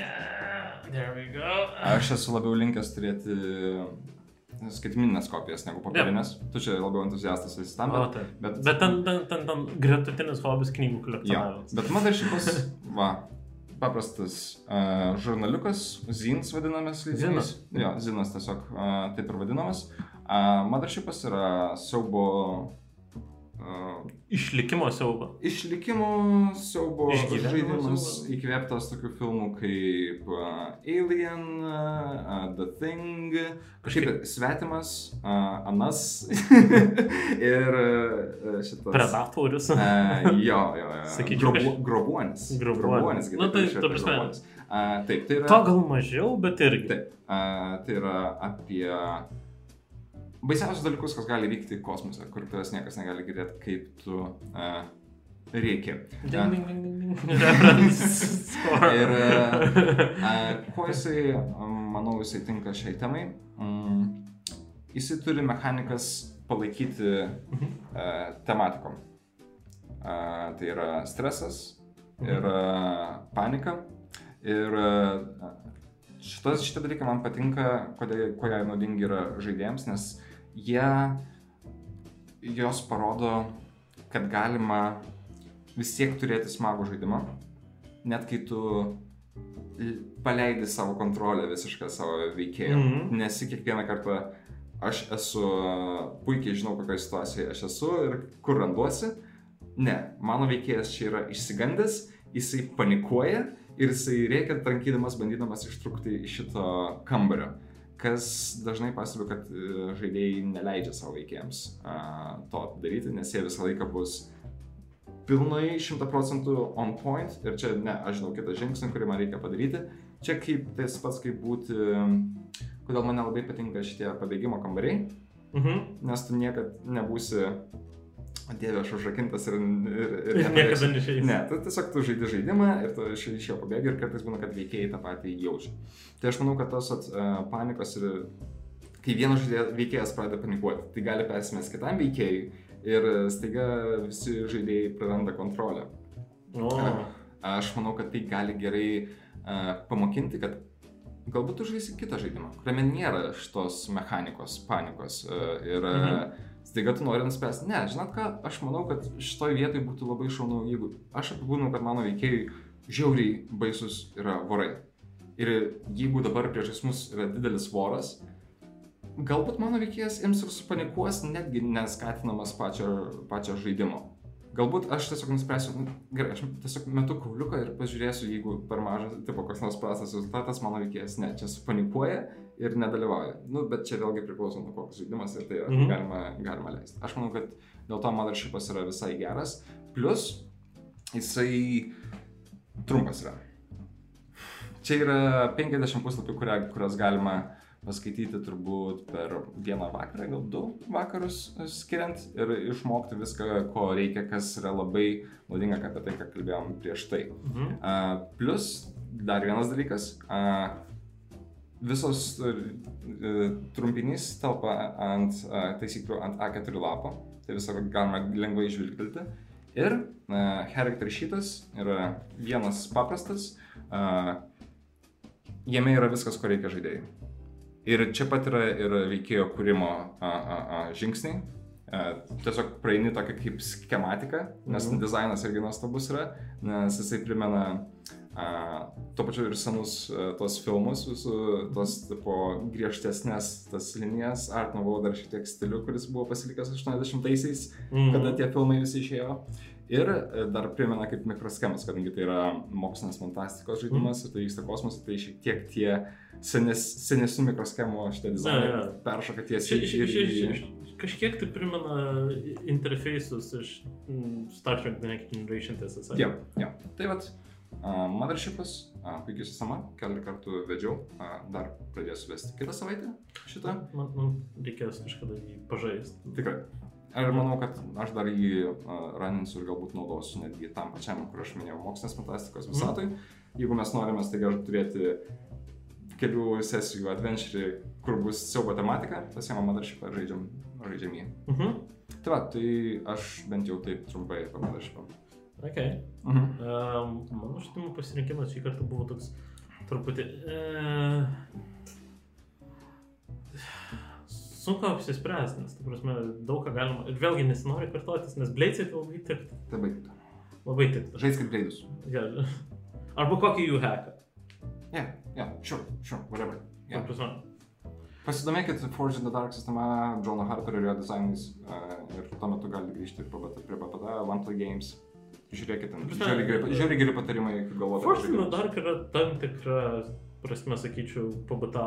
Speaker 1: Yeah, there we go.
Speaker 2: Aš esu labiau linkęs turėti skaitmininės kopijas negu popierinės. Tu čia labiau entuziastas esi tam,
Speaker 1: O,
Speaker 2: bet,
Speaker 1: taip.
Speaker 2: bet,
Speaker 1: Bet ten, ten, ten, ten gretutinis hobis knygų kolekcionavimas.
Speaker 2: bet Mothershipas, va, paprastas uh, žurnaliukas, zins vadinamas leidinys. Jo, zinas tiesiog uh, taip ir vadinamas. Uh, Mothershipas yra siaubo
Speaker 1: Išlikimo siaubo.
Speaker 2: Išlikimo siaubo žaidimas įkvėptas tokių filmų kaip uh, Alien, uh, The Thing, kažkaip svetimas, uh, Anas [LAUGHS] ir uh, šitas.
Speaker 1: Predatorius.
Speaker 2: Uh, jo, jo, jo.
Speaker 1: Sakyčiau,
Speaker 2: Grobu, grobuonis.
Speaker 1: Grobuonis.
Speaker 2: taip
Speaker 1: tai, ta prasme.
Speaker 2: grobuonis. Uh, taip, tai yra.
Speaker 1: To gal mažiau, bet irgi.
Speaker 2: Taip, uh, tai yra apie baisiausius dalykus, kas gali vykti kosmose, kur tavęs niekas negali girdėti, kaip tu uh, [LAUGHS] reikia. Ir uh, kuo jisai, manau, jisai tinka šiai temai. Um, jisai turi mechanikas palaikyti uh, tematikom. Uh, tai yra stresas ir uh, panika. Ir uh, šitas, šitie dalykai man patinka, kodėl, kuo jie naudingi yra žaidėjams, nes jie jos parodo, kad galima vis tiek turėti smagų žaidimą, net kai tu paleidi savo kontrolę visišką savo veikėją. Mm. -hmm. Nesi kiekvieną kartą aš esu, puikiai žinau, kokioje situacijoje aš esu ir kur randuosi. Ne, mano veikėjas čia yra išsigandęs, jisai panikuoja ir jisai reikia trankydamas, bandydamas ištrūkti iš šito kambario. Kas dažnai pastebiu, kad e, žaidėjai neleidžia savo veikėjams to daryti, nes jie visą laiką bus pilnai 100 procentų on point ir čia, ne, aš žinau kitą žingsnį, kurį man reikia padaryti. Čia kaip tas pats kaip būti, kodėl man nelabai patinka šitie pabėgimo kambariai,
Speaker 1: Mhm.
Speaker 2: nes tu niekada nebūsi, dieve, aš užrakintas ir... ir, ir
Speaker 1: Ir niekada neišeis.
Speaker 2: Ne, tu tiesiog tu žaidi žaidimą ir tu iš, iš jo pabėgi ir kartais būna, kad veikėjai tą patį jaučia. Tai aš manau, kad tos at, uh, panikos ir kai vienas veikėjas pradeda panikuoti, tai gali persimės kitam veikėjui ir staiga visi žaidėjai praranda kontrolę.
Speaker 1: O.
Speaker 2: Aš manau, kad tai gali gerai uh, pamokinti, kad galbūt tu žaisi kitą žaidimą, kuriame nėra šitos mechanikos, panikos uh, ir uh,
Speaker 1: Mhm.
Speaker 2: Staiga tu nori nuspręsti, ne, žinot ką, aš manau, kad šitoj vietoj būtų labai šaunu, jeigu aš apibūdinu, kad mano veikėjai žiauriai baisus yra vorai. Ir jeigu dabar prieš mus yra didelis voras, galbūt mano veikėjas ims ir supanikuos, netgi neskatinamas pačio, pačio žaidimo. Galbūt aš tiesiog nuspręsiu, nu, gerai, aš tiesiog metu kauliuką ir pažiūrėsiu, jeigu per mažas, tipo, koks nors prastas rezultatas, mano veikėjas ne, čia supanikuoja ir nedalyvauja. Nu, bet čia vėlgi priklauso nuo koks žaidimas ir tai
Speaker 1: Mhm.
Speaker 2: mhm. galima, galima leisti. Aš manau, kad dėl to mothershipas yra visai geras. Plus, jisai trumpas yra. Čia yra 50 puslapių, kuria, kurias galima paskaityti turbūt per vieną vakarą, gal du vakarus skiriant ir išmokti viską, ko reikia, kas yra labai naudinga, apie tai, ką kalbėjom prieš tai.
Speaker 1: Mhm.
Speaker 2: Uh, plus, dar vienas dalykas, uh, visos uh, trumpinys telpa ant uh, taisyklių ant A4 lapo, tai visą galima lengvai žvilgtelti. Ir uh, character sheetas yra vienas paprastas, uh, jame yra viskas, ko reikia žaidėjai. Ir čia pat yra ir veikėjo kūrimo a, a, a, žingsniai. A, tiesiog praeini tokia kaip schematika, nes
Speaker 1: Mhm.
Speaker 2: dizainas irgi nuostabus yra, nes jisai primena a, tuo pačiu ir senus a, tos filmus, visų tos tipo, griežtesnės tas linijas, Art Nouveau dar šiek tiek stilių, kuris buvo pasilikęs 80-aisiais,
Speaker 1: Mhm.
Speaker 2: kada tie filmai visi išėjo. Ir e, dar primena kaip mikroschemas, kadangi tai yra mokslinės fantastikos žaidimas ir tai vyksta kosmose, tai šiek tiek tie senes, senesnių mikroschemų
Speaker 1: Na, jo.
Speaker 2: peršoka tiesiai
Speaker 1: ši- Kažkiek tai primena interfejsus iš mm, Star Trek The Next Generation, tiesą sakant.
Speaker 2: Jo, jo. Tai vad, uh, Mothershipas, uh, puikiai sistema, keletą kartų vedžiau, uh, dar pradėsiu vesti kitą savaitę šitą.
Speaker 1: Man, man reikės kažkada jį pažaisti.
Speaker 2: Tikrai. Ir manau, kad aš dar jį uh, raninsiu ir galbūt naudosiu netgi tam pačiam, kur aš minėjau, mokslinės fantastikos visatoj. Jeigu mes norime staiga turėti kelių sesijų adventure, kur bus siaubo tematika, pasiemam Mothershipą ir žaidžiam, žaidžiam jį.
Speaker 1: Mhm.
Speaker 2: Tai va, tai aš bent jau taip trumpai apie Mothershipą.
Speaker 1: Ok.
Speaker 2: Mhm.
Speaker 1: Um, mano šitimų pasirinkimas šį kartą buvo toks truputį... Uh, sunku apsispręsti, nes, ta prasme, daug ką galima... Ir vėlgi nesinori kartotis, nes Blades tai labai tiktų.
Speaker 2: Tai baigtų.
Speaker 1: Labai tiktų.
Speaker 2: Žaisk kaip gleidus.
Speaker 1: Ja. Arba kokį jų hacką.
Speaker 2: Yeah, yeah, sure, sure, whatever. Yeah.
Speaker 1: prasme.
Speaker 2: Pasidomėkit Forge in the Dark sistema, Johno Harper ir jo dizainais uh, ir tuo metu galite grįžti prie BPD, One Play Games. Žiūrėkit, žiūri geri, patarimai, kaip galvoti.
Speaker 1: Force in the Dark yra tam tikra, prasme, sakyčiau, pabata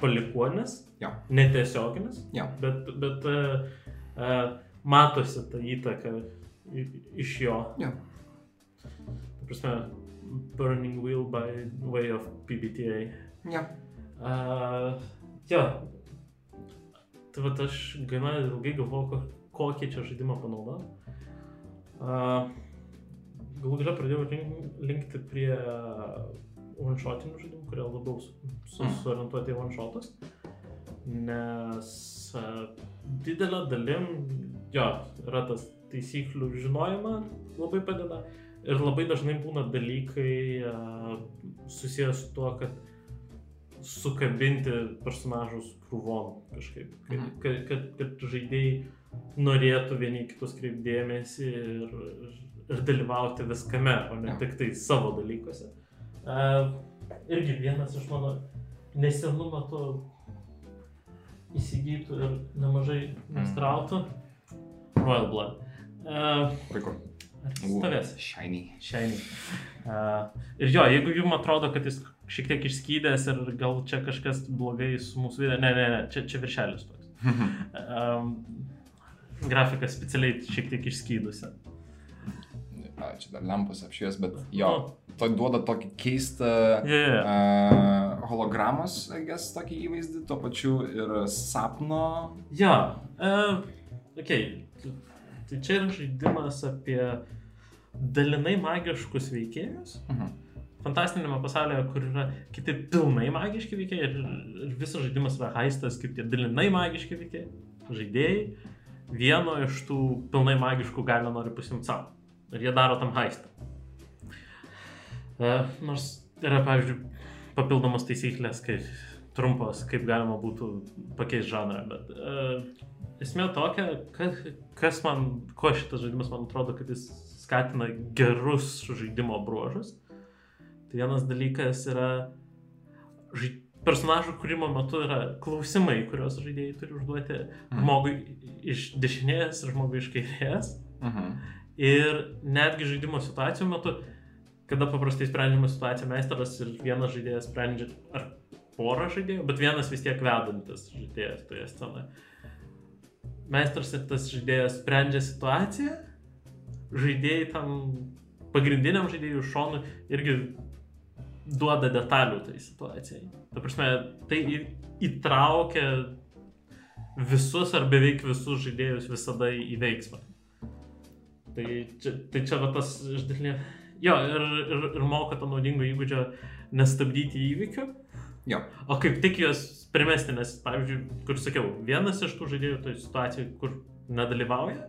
Speaker 1: palikuonis,
Speaker 2: Jo.
Speaker 1: netiesioginis,
Speaker 2: Jo.
Speaker 1: bet, bet uh, uh, matosi ta įtaka iš jo. Ta prasme, Burning Wheel by way of PBTA.
Speaker 2: Jo.
Speaker 1: Uh, jo. Tai va aš gana ilgai galvoju, ko- kokį čia žaidimą panaudoti. Uh, galų galia pradėjau link- linkti prie one-shotinių žaidimų, kurie labiau su, su,
Speaker 2: Mm.
Speaker 1: suorientuoti į one-shotus. Nes uh, didelė dalim, jo, yra tas taisyklių žinojimą labai padeda. Ir labai dažnai būna dalykai uh, susijęs su tuo, kad sukabinti personažus krūvon kažkaip. Kad,
Speaker 2: Mhm.
Speaker 1: kad, kad, kad žaidėjai norėtų vieni kitus kreipdėmėsi ir, ir dalyvauti viskame, o ne tik tai savo dalykuose. Uh, irgi vienas iš mano nesenų metų įsigytų ir nemažai nestrautų. Royal Blood.
Speaker 2: Puiku.
Speaker 1: stovės?
Speaker 2: Shiny.
Speaker 1: Shiny. Uh, ir jo, jeigu jums atrodo, kad jis šiek tiek išskydęs ir gal čia kažkas blogai su mūsų video, ne, ne, ne, čia, čia viršelis toks. [LAUGHS] Um, grafika specialiai šiek tiek išskydusi.
Speaker 2: Čia dar lempos apšvies, bet jo,
Speaker 1: Nu,
Speaker 2: to duoda tokį keistą
Speaker 1: jo.
Speaker 2: uh, hologramos, I guess, tokį įvaizdį, tuo pačiu ir sapno.
Speaker 1: Jo, uh, ok. Tai čia yra žaidimas apie dalinai magiškus veikėjus.
Speaker 2: Mhm.
Speaker 1: fantastinėme pasaulyje, kur yra kiti pilnai magiški veikėjai ir, ir visas žaidimas yra haistas kaip tie dalinai magiški veikėjai, žaidėjai, vieno iš tų pilnai magiškų galio nori pasimti savo. Ir jie daro tam haistą. E, nors yra, pavyzdžiui, papildomos taisyklės, kaip trumpos, kaip galima būtų pakeisti žanrą, bet e, esmė tokia, kad, kas man, ko šitas žaidimas man atrodo, kad jis skatina gerus žaidimo bruožus. Tai vienas dalykas yra žai... personažų kūrimo metu yra klausimai, kuriuos žaidėjai turi užduoti
Speaker 2: Mhm.
Speaker 1: žmogui iš dešinės ir žmogui iš kairės.
Speaker 2: Mhm.
Speaker 1: Ir netgi žaidimo situacijų metu, kada paprastai sprendžiama situacija, meistras ir vienas žaidėjas sprendžia, ar porą žaidėjų, bet vienas vis tiek vedantis žaidėjas toje scenoje. Meistras ir tas žaidėjas sprendžia situaciją, žaidėjai tam pagrindiniam žaidėjų šonui irgi duoda detalių tai situacijai. Ta prasme, tai įtraukia visus ar beveik visus žaidėjus visada į veiksmą. Tai čia, tai čia va tas iš dalinės. Jo, ir, ir, ir moko to naudingo įgūdžio nestabdyti įvykių,
Speaker 2: Jo.
Speaker 1: o kaip tik juos primesti, nes, pavyzdžiui, kur sakiau, vienas iš tų žaidėjų toj situacijai, kur nedalyvauja,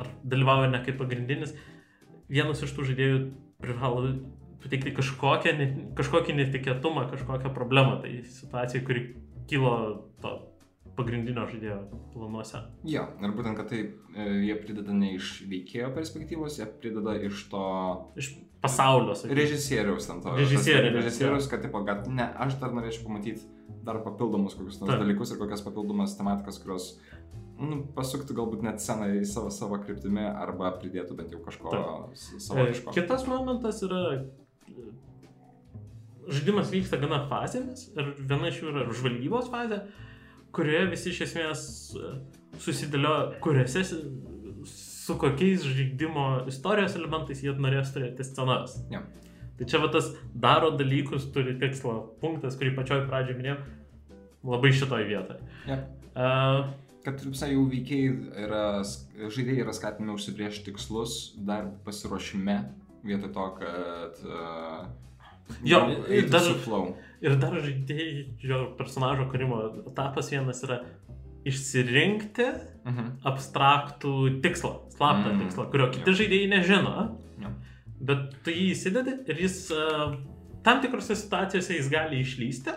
Speaker 1: ar dalyvauja ne kaip pagrindinis, vienas iš tų žaidėjų privalo pateikti kažkokią, kažkokį netikėtumą, kažkokią problemą tai situacijai, kuri kilo to pagrindinio žaidėjo planuose.
Speaker 2: Jo, ir būtent, kad tai e, jie prideda ne iš veikėjo perspektyvos, jie prideda iš to
Speaker 1: Iš pasaulio, sakyčiau.
Speaker 2: režisieriaus tam to.
Speaker 1: Režisierių,
Speaker 2: tas Režisierius, kad, tipo, kad ne, aš dar norėčiau pamatyti dar papildomus kokius nors dalykus ir kokias papildomas tematikas, kurios nu, pasuktų galbūt net sceną į savo, savo kryptimį arba pridėtų bent jau kažko
Speaker 1: E,
Speaker 2: savotiško.
Speaker 1: Kitas momentas yra, žaidimas vyksta gana fazėmis ir viena iš jų yra žvalgybos fazė, kurioje visi iš esmės e, susidėlio, kuriuose su kokiais žaidimo istorijos elementais jie norės turėti scenas.
Speaker 2: Jo.
Speaker 1: Tai čia va tas daro dalykus, turi tikslą, punktas, kurį pačioj pradžioje minėjau, labai šitoj vietoje.
Speaker 2: Jo.
Speaker 1: Uh,
Speaker 2: Kad visai jau veikiai yra, žaidėjai yra skatinami užsibriežti tikslus dar pasiruošime, vietoj to, kad... Uh,
Speaker 1: Jo, dar-
Speaker 2: su flow.
Speaker 1: Ir dar žaidėjo personažo kūrimo etapas vienas yra išsirinkti
Speaker 2: Mhm.
Speaker 1: abstraktų tikslą, slaptą
Speaker 2: mm.
Speaker 1: tikslą, kurio kiti
Speaker 2: Jo.
Speaker 1: žaidėjai nežino,
Speaker 2: Jo.
Speaker 1: bet tu jį įsidedi ir jis uh, tam tikrose situacijose jis gali išlysti,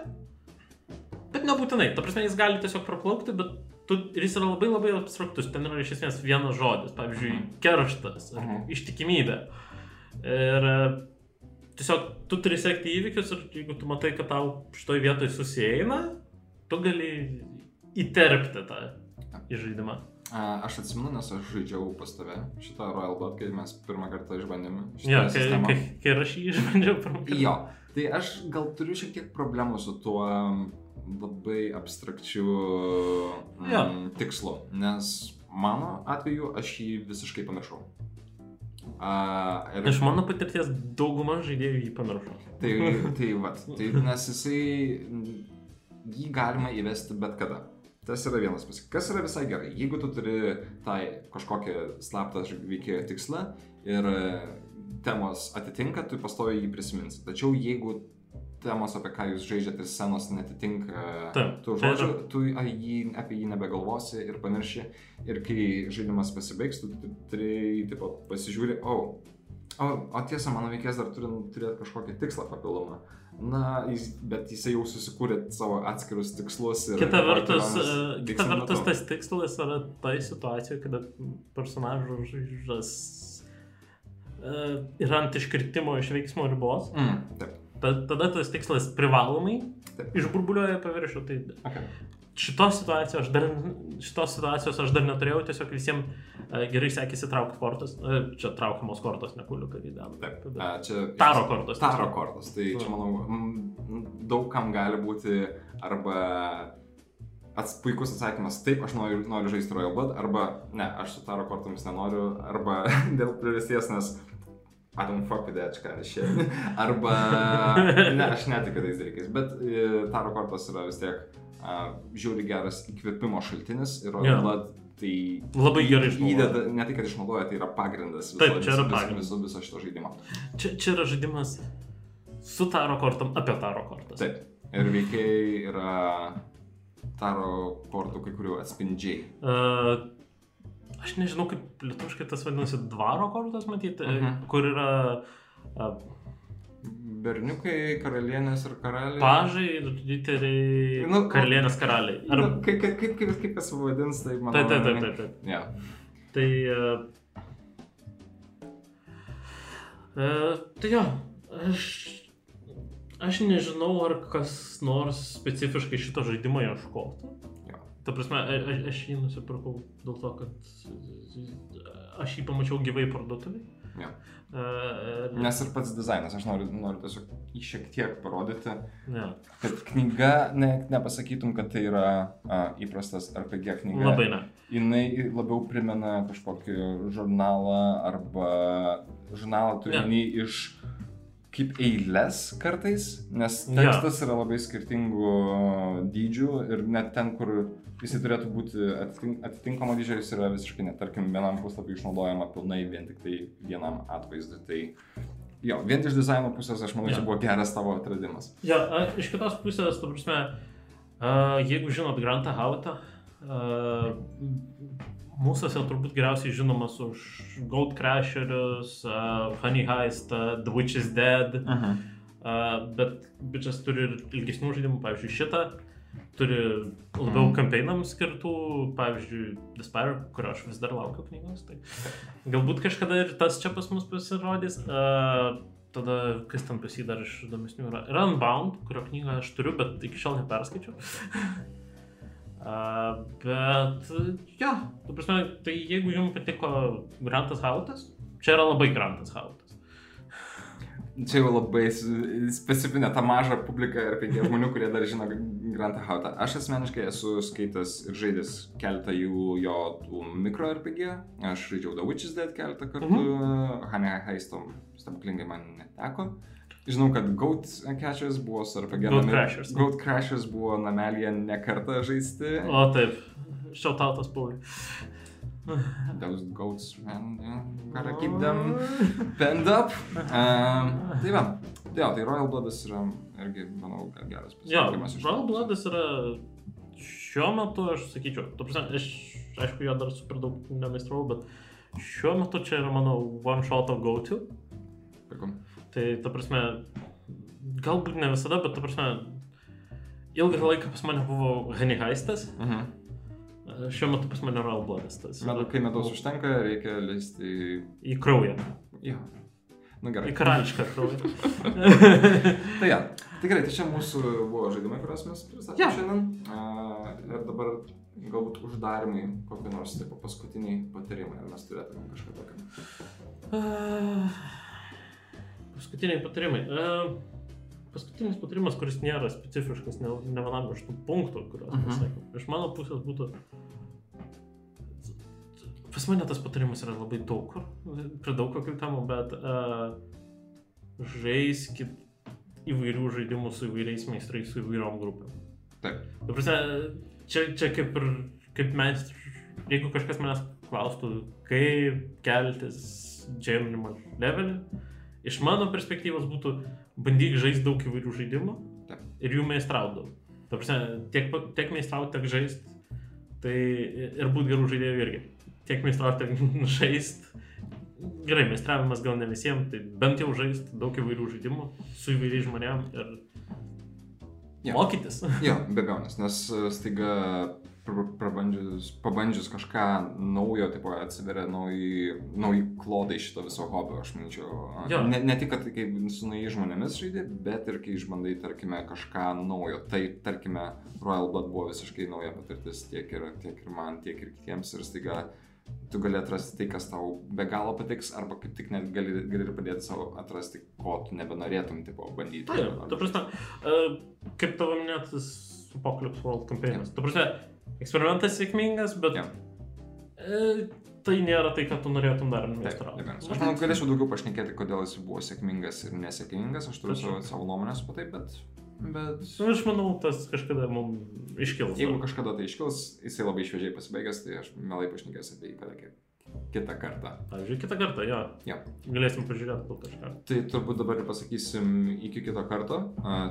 Speaker 1: bet nebūtinai, ta prasme jis gali tiesiog praplaukti, bet tu, ir jis yra labai labai abstraktus, ten yra iš esmės vienas žodis, pavyzdžiui,
Speaker 2: Mhm.
Speaker 1: kerštas ar
Speaker 2: Mhm.
Speaker 1: ištikimybė. Ir e, tiesiog tu turi sekti įvykius ir jeigu tu matai, kad tau šitoj vietoj susieina, tu gali įterpti tą į žaidimą.
Speaker 2: A, Aš atsimenu, nes aš žaidžiau pas tave šitą Royal Blood, kai mes pirmą kartą išbandėme
Speaker 1: Jo, kai,
Speaker 2: sistemą.
Speaker 1: kai, kai aš jį išbandžiau pirmą kartą.
Speaker 2: Jo, tai aš gal turiu šiek tiek problemų su tuo labai abstrakčiu mm, tikslu, nes mano atveju aš jį visiškai pamiršau. A, ir-
Speaker 1: Iš mano patirties dauguma žaidėjų jį pamiršo.
Speaker 2: Tai, tai, vat, tai nes jisai, jį galima įvesti bet kada. Tas yra vienas pusė. Kas yra visai gerai, jeigu tu turi tai kažkokią slaptą veikėjo tikslą ir temos atitinka, tu pastoviai jį prisiminsi. Tačiau jeigu temos, apie ką jūs žaidžiate ir scenos netitinka
Speaker 1: Taip,
Speaker 2: tų
Speaker 1: tai
Speaker 2: žodžių, tu jį, apie jį nebegalvosi ir pamirši. Ir kai žaidimas pasibaigs, tu tu turi tipo, pasižiūri, o, o, o tiesa, mano veikėjas dar turi turėti kažkokį tikslą papildomą. Na, jis, bet jisai jau susikūrė savo atskirus tikslus. Ir
Speaker 1: Kita vertus, e, kita vertus tas tikslas yra tai situacija, kada personažas e, yra ant iškritimo iš veiksmo ribos.
Speaker 2: Mm, taip.
Speaker 1: Ta, tada tas tikslas privalomai išburbuliuoja paviršių. Tai
Speaker 2: Okay.
Speaker 1: šitos situacijos aš dar, šitos situacijos aš dar neturėjau, tiesiog visiems uh, gerai sekėsi traukti kortas. Uh, čia traukiamos kortos, ne kuliukai įdėm.
Speaker 2: Taip. A, čia,
Speaker 1: Taro kortos.
Speaker 2: Taro kortos. Tai čia, manau, daug kam gali būti arba ats, puikus atsakymas, taip, aš noriu, noriu žaisti Royal Blood, arba ne, aš su Taro kortomis nenoriu, arba [LAUGHS] dėl priežasties, nes I don't fuck with that kind of shit. [LAUGHS] Arba, ne, aš netikiu tais dalykais, bet e, Taro kortos yra vis tiek uh, žiūri geras įkvėpimo šaltinis ir
Speaker 1: Jo.
Speaker 2: Blood tai
Speaker 1: Labai gerai išnaudoja.
Speaker 2: įdeda, ne tai, kad išnaudoja, tai yra pagrindas viso,
Speaker 1: Taip, čia yra pagrindas.
Speaker 2: viso, viso šito žaidimo.
Speaker 1: Čia, čia yra žaidimas su taro kortom apie taro kortas.
Speaker 2: Taip. Ir veikėjai yra taro kortų kai kurių atspindžiai.
Speaker 1: Uh, aš nežinau, kaip lietuviškai tas vadinasi dvaro kortas, matyti, uh
Speaker 2: Mhm.
Speaker 1: kur yra uh,
Speaker 2: Berniukai, karalienės ir karaliai.
Speaker 1: pažai ir riteriai,
Speaker 2: Nu,
Speaker 1: karalienės karaliai.
Speaker 2: Ar...
Speaker 1: Ar...
Speaker 2: Nu, kaip, kaip, kaip, kaip, kaip kas vadins, tai manau.
Speaker 1: Taip, taip, taip, taip. taip.
Speaker 2: Ja.
Speaker 1: Tai... Uh, uh, tai jo, aš... Aš nežinau, ar kas nors specifiškai šito žaidimo ieškotų. Ta prasme, a- a- aš jį nusipirkau dėl to, kad aš jį pamačiau gyvai parduotuvį.
Speaker 2: Jo.
Speaker 1: Uh,
Speaker 2: Nes ir pats dizainas, aš noriu, noriu tiesiog jį šiek tiek parodyti,
Speaker 1: ne,
Speaker 2: kad knyga, ne, nepasakytum, kad tai yra a, įprastas RPG knyga.
Speaker 1: labai ne.
Speaker 2: jinai labiau primena kažkokį žurnalą arba žurnalą turinį yeah. iš kaip eilės kartais, nes tekstas yra labai skirtingų dydžių ir net ten, kur jisai turėtų būti atitink, atitinkamo dydžio, jis yra visiškai net, tarkim, vienam puslapiui išnaudojama pilnai vien tik tai vienam atvaizdui. Tai jo, vien iš dizaino pusės aš manau,
Speaker 1: Jo.
Speaker 2: čia buvo geras tavo atradimas.
Speaker 1: Ja, a, iš kitos pusės, tu prasme, a, jeigu žinot Grantą Hautą, a, mūsųse turbūt geriausiai žinomas už Gold Crasherius, a, Honey Heist, a, The Witch is Dead,
Speaker 2: Uh -huh.
Speaker 1: a, bet bičias turi ir ilgesnių žaidimų, pavyzdžiui, šitą. Turi labiau
Speaker 2: Mhm.
Speaker 1: kampeinams skirtų, pavyzdžiui, Despair, kurio aš vis dar laukiu knygos. Tai galbūt kažkada ir tas čia pas mus pasirodys. Uh, tada, kas ten pas jį dar iš įdomesnių yra. Yra Unbound, kurio knygą aš turiu, bet iki šiol neperskaičiau. [LAUGHS] Uh, bet, jo, tu prasme, tai jeigu jums patiko Grantas Hautas, čia yra labai Grantas Hautas.
Speaker 2: Čia jau labai specifinė ta maža publika ir penkie žmonių, kurie dar žino Grantą Hautą. Aš asmeniškai esu skaitęs ir žaidęs keletą jų jo mikro RPG. Aš žaidžiau The Witches Dead keletą kartų, mm -hmm. Honey Heistom stebuklingai man neteko. Žinau, kad Goat Catchers buvo su RPG.
Speaker 1: Goat Crashers.
Speaker 2: Goat Crashers buvo namelėje ne kartą žaisti.
Speaker 1: O taip, šiautautas Pauliui.
Speaker 2: Those goats, man, yeah, gotta keep them Bend up. Um, tai va, tai jo, tai Royal Bloodas yra irgi, manau, geras pasirinkimas. iš
Speaker 1: Royal. Bloodas yra šiuo metu, aš sakyčiau, tu prasme, aš aišku, jo dar super daug nemeistravau, bet šiuo metu čia yra mano one shot of go to.
Speaker 2: Puiku.
Speaker 1: Tai, ta prasme, galbūt ne visada, bet, ta prasme, ilgą laiką pas mane buvo Honey Heistas,
Speaker 2: Mhm.
Speaker 1: šiuo metu pas mane Royal Bloodas. Tas
Speaker 2: Medu, kai medaus užtenka, reikia leisti
Speaker 1: į kraują.
Speaker 2: Jo. Nu gerai.
Speaker 1: Į karališką kraują. [LAUGHS]
Speaker 2: Tai ja, gerai, tai čia mūsų buvo žaidimai, kuriuos mes pristatėme
Speaker 1: Jo.
Speaker 2: šiandien. A, ir dabar galbūt uždarimai, kokie nors tipo paskutiniai patarimai, ar mes turėtume kažką tokio.
Speaker 1: Ah, Paskutiniai patarimai. Ah, Paskutinis patarimas, kuris nėra specifiškas ne, ne vienam iš tų punktų, kuriuos mes
Speaker 2: Mhm.
Speaker 1: sakėm. Iš mano pusės būtų... Pas mane tas patarimas yra labai daug kur, prie daug kokių temų, bet uh, žaiskit įvairių žaidimų su įvairiais meistrais, su įvairiom grupėm.
Speaker 2: Taip.
Speaker 1: Ta prasme, čia, čia kaip ir kaip mes, jeigu kažkas manęs klaustų, kaip keltis džeminimo levelį, iš mano perspektyvos būtų bandyk žaisti daug įvairių žaidimų
Speaker 2: Taip.
Speaker 1: ir jų meistraut daug. Ta prasme, tiek, tiek meistraut, tiek žaisti, tai ir būti gerų žaidėjų irgi. Tiek meistraut, tiek [LAUGHS] žaisti. Gerai, meistravimas gal ne visiems, tai bent jau žaisti daug įvairių žaidimų su įvairiais žmonėm ir
Speaker 2: Jo.
Speaker 1: mokytis.
Speaker 2: Jo, [LAUGHS] be abejonės, nes staiga prabandžius, pabandžius kažką naujo, tipo atsiveria nauji, nauji klodai šito viso hobio, aš manyčiau. Ne, ne tik, kad kai su naujais žmonėmis žaidži, bet ir kai išbandai, tarkime, kažką naujo. Tai, tarkime, Royal Blood buvo visiškai nauja patirtis tiek ir, tiek ir man, tiek ir kitiems ir staiga tu gali atrasti tai, kas tau be galo patiks, arba kaip tik net gali, gali ir padėti savo atrasti, ko tu nebenorėtum, tipo, bandyti.
Speaker 1: Taip, ta prasme, e, kaip tavo minėtas Apocalypse World campaignas. Ta prasme, eksperimentas sėkmingas, bet
Speaker 2: Jo.
Speaker 1: e, tai nėra tai, ką tu norėtum dar meistrauti.
Speaker 2: Aš manau, galėčiau daugiau pašnekėti, kodėl jis buvo sėkmingas ir nesėkmingas, aš turiu savo, savo nuomonės apie tai, bet, bet
Speaker 1: Nu, aš manau, tas kažkada mums iškils.
Speaker 2: jeigu kažkada tai iškils, jisai labai šviežiai pasibaigęs, tai aš mielai pašnekėsiu apie jį kada ki- kitą kartą.
Speaker 1: Pavyzdžiui, kitą kartą, jo.
Speaker 2: Jo.
Speaker 1: Galėsim pažiūrėti gal kažką.
Speaker 2: Tai turbūt dabar ir pasakysim iki kito karto.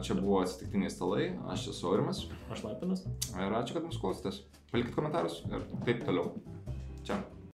Speaker 2: Čia buvo atsitiktiniai stalai, aš esu Aurimas
Speaker 1: Aš lapinas.
Speaker 2: ir ačiū, kad mūsų klausotės. Palikit komentarus ir taip toliau. Čia.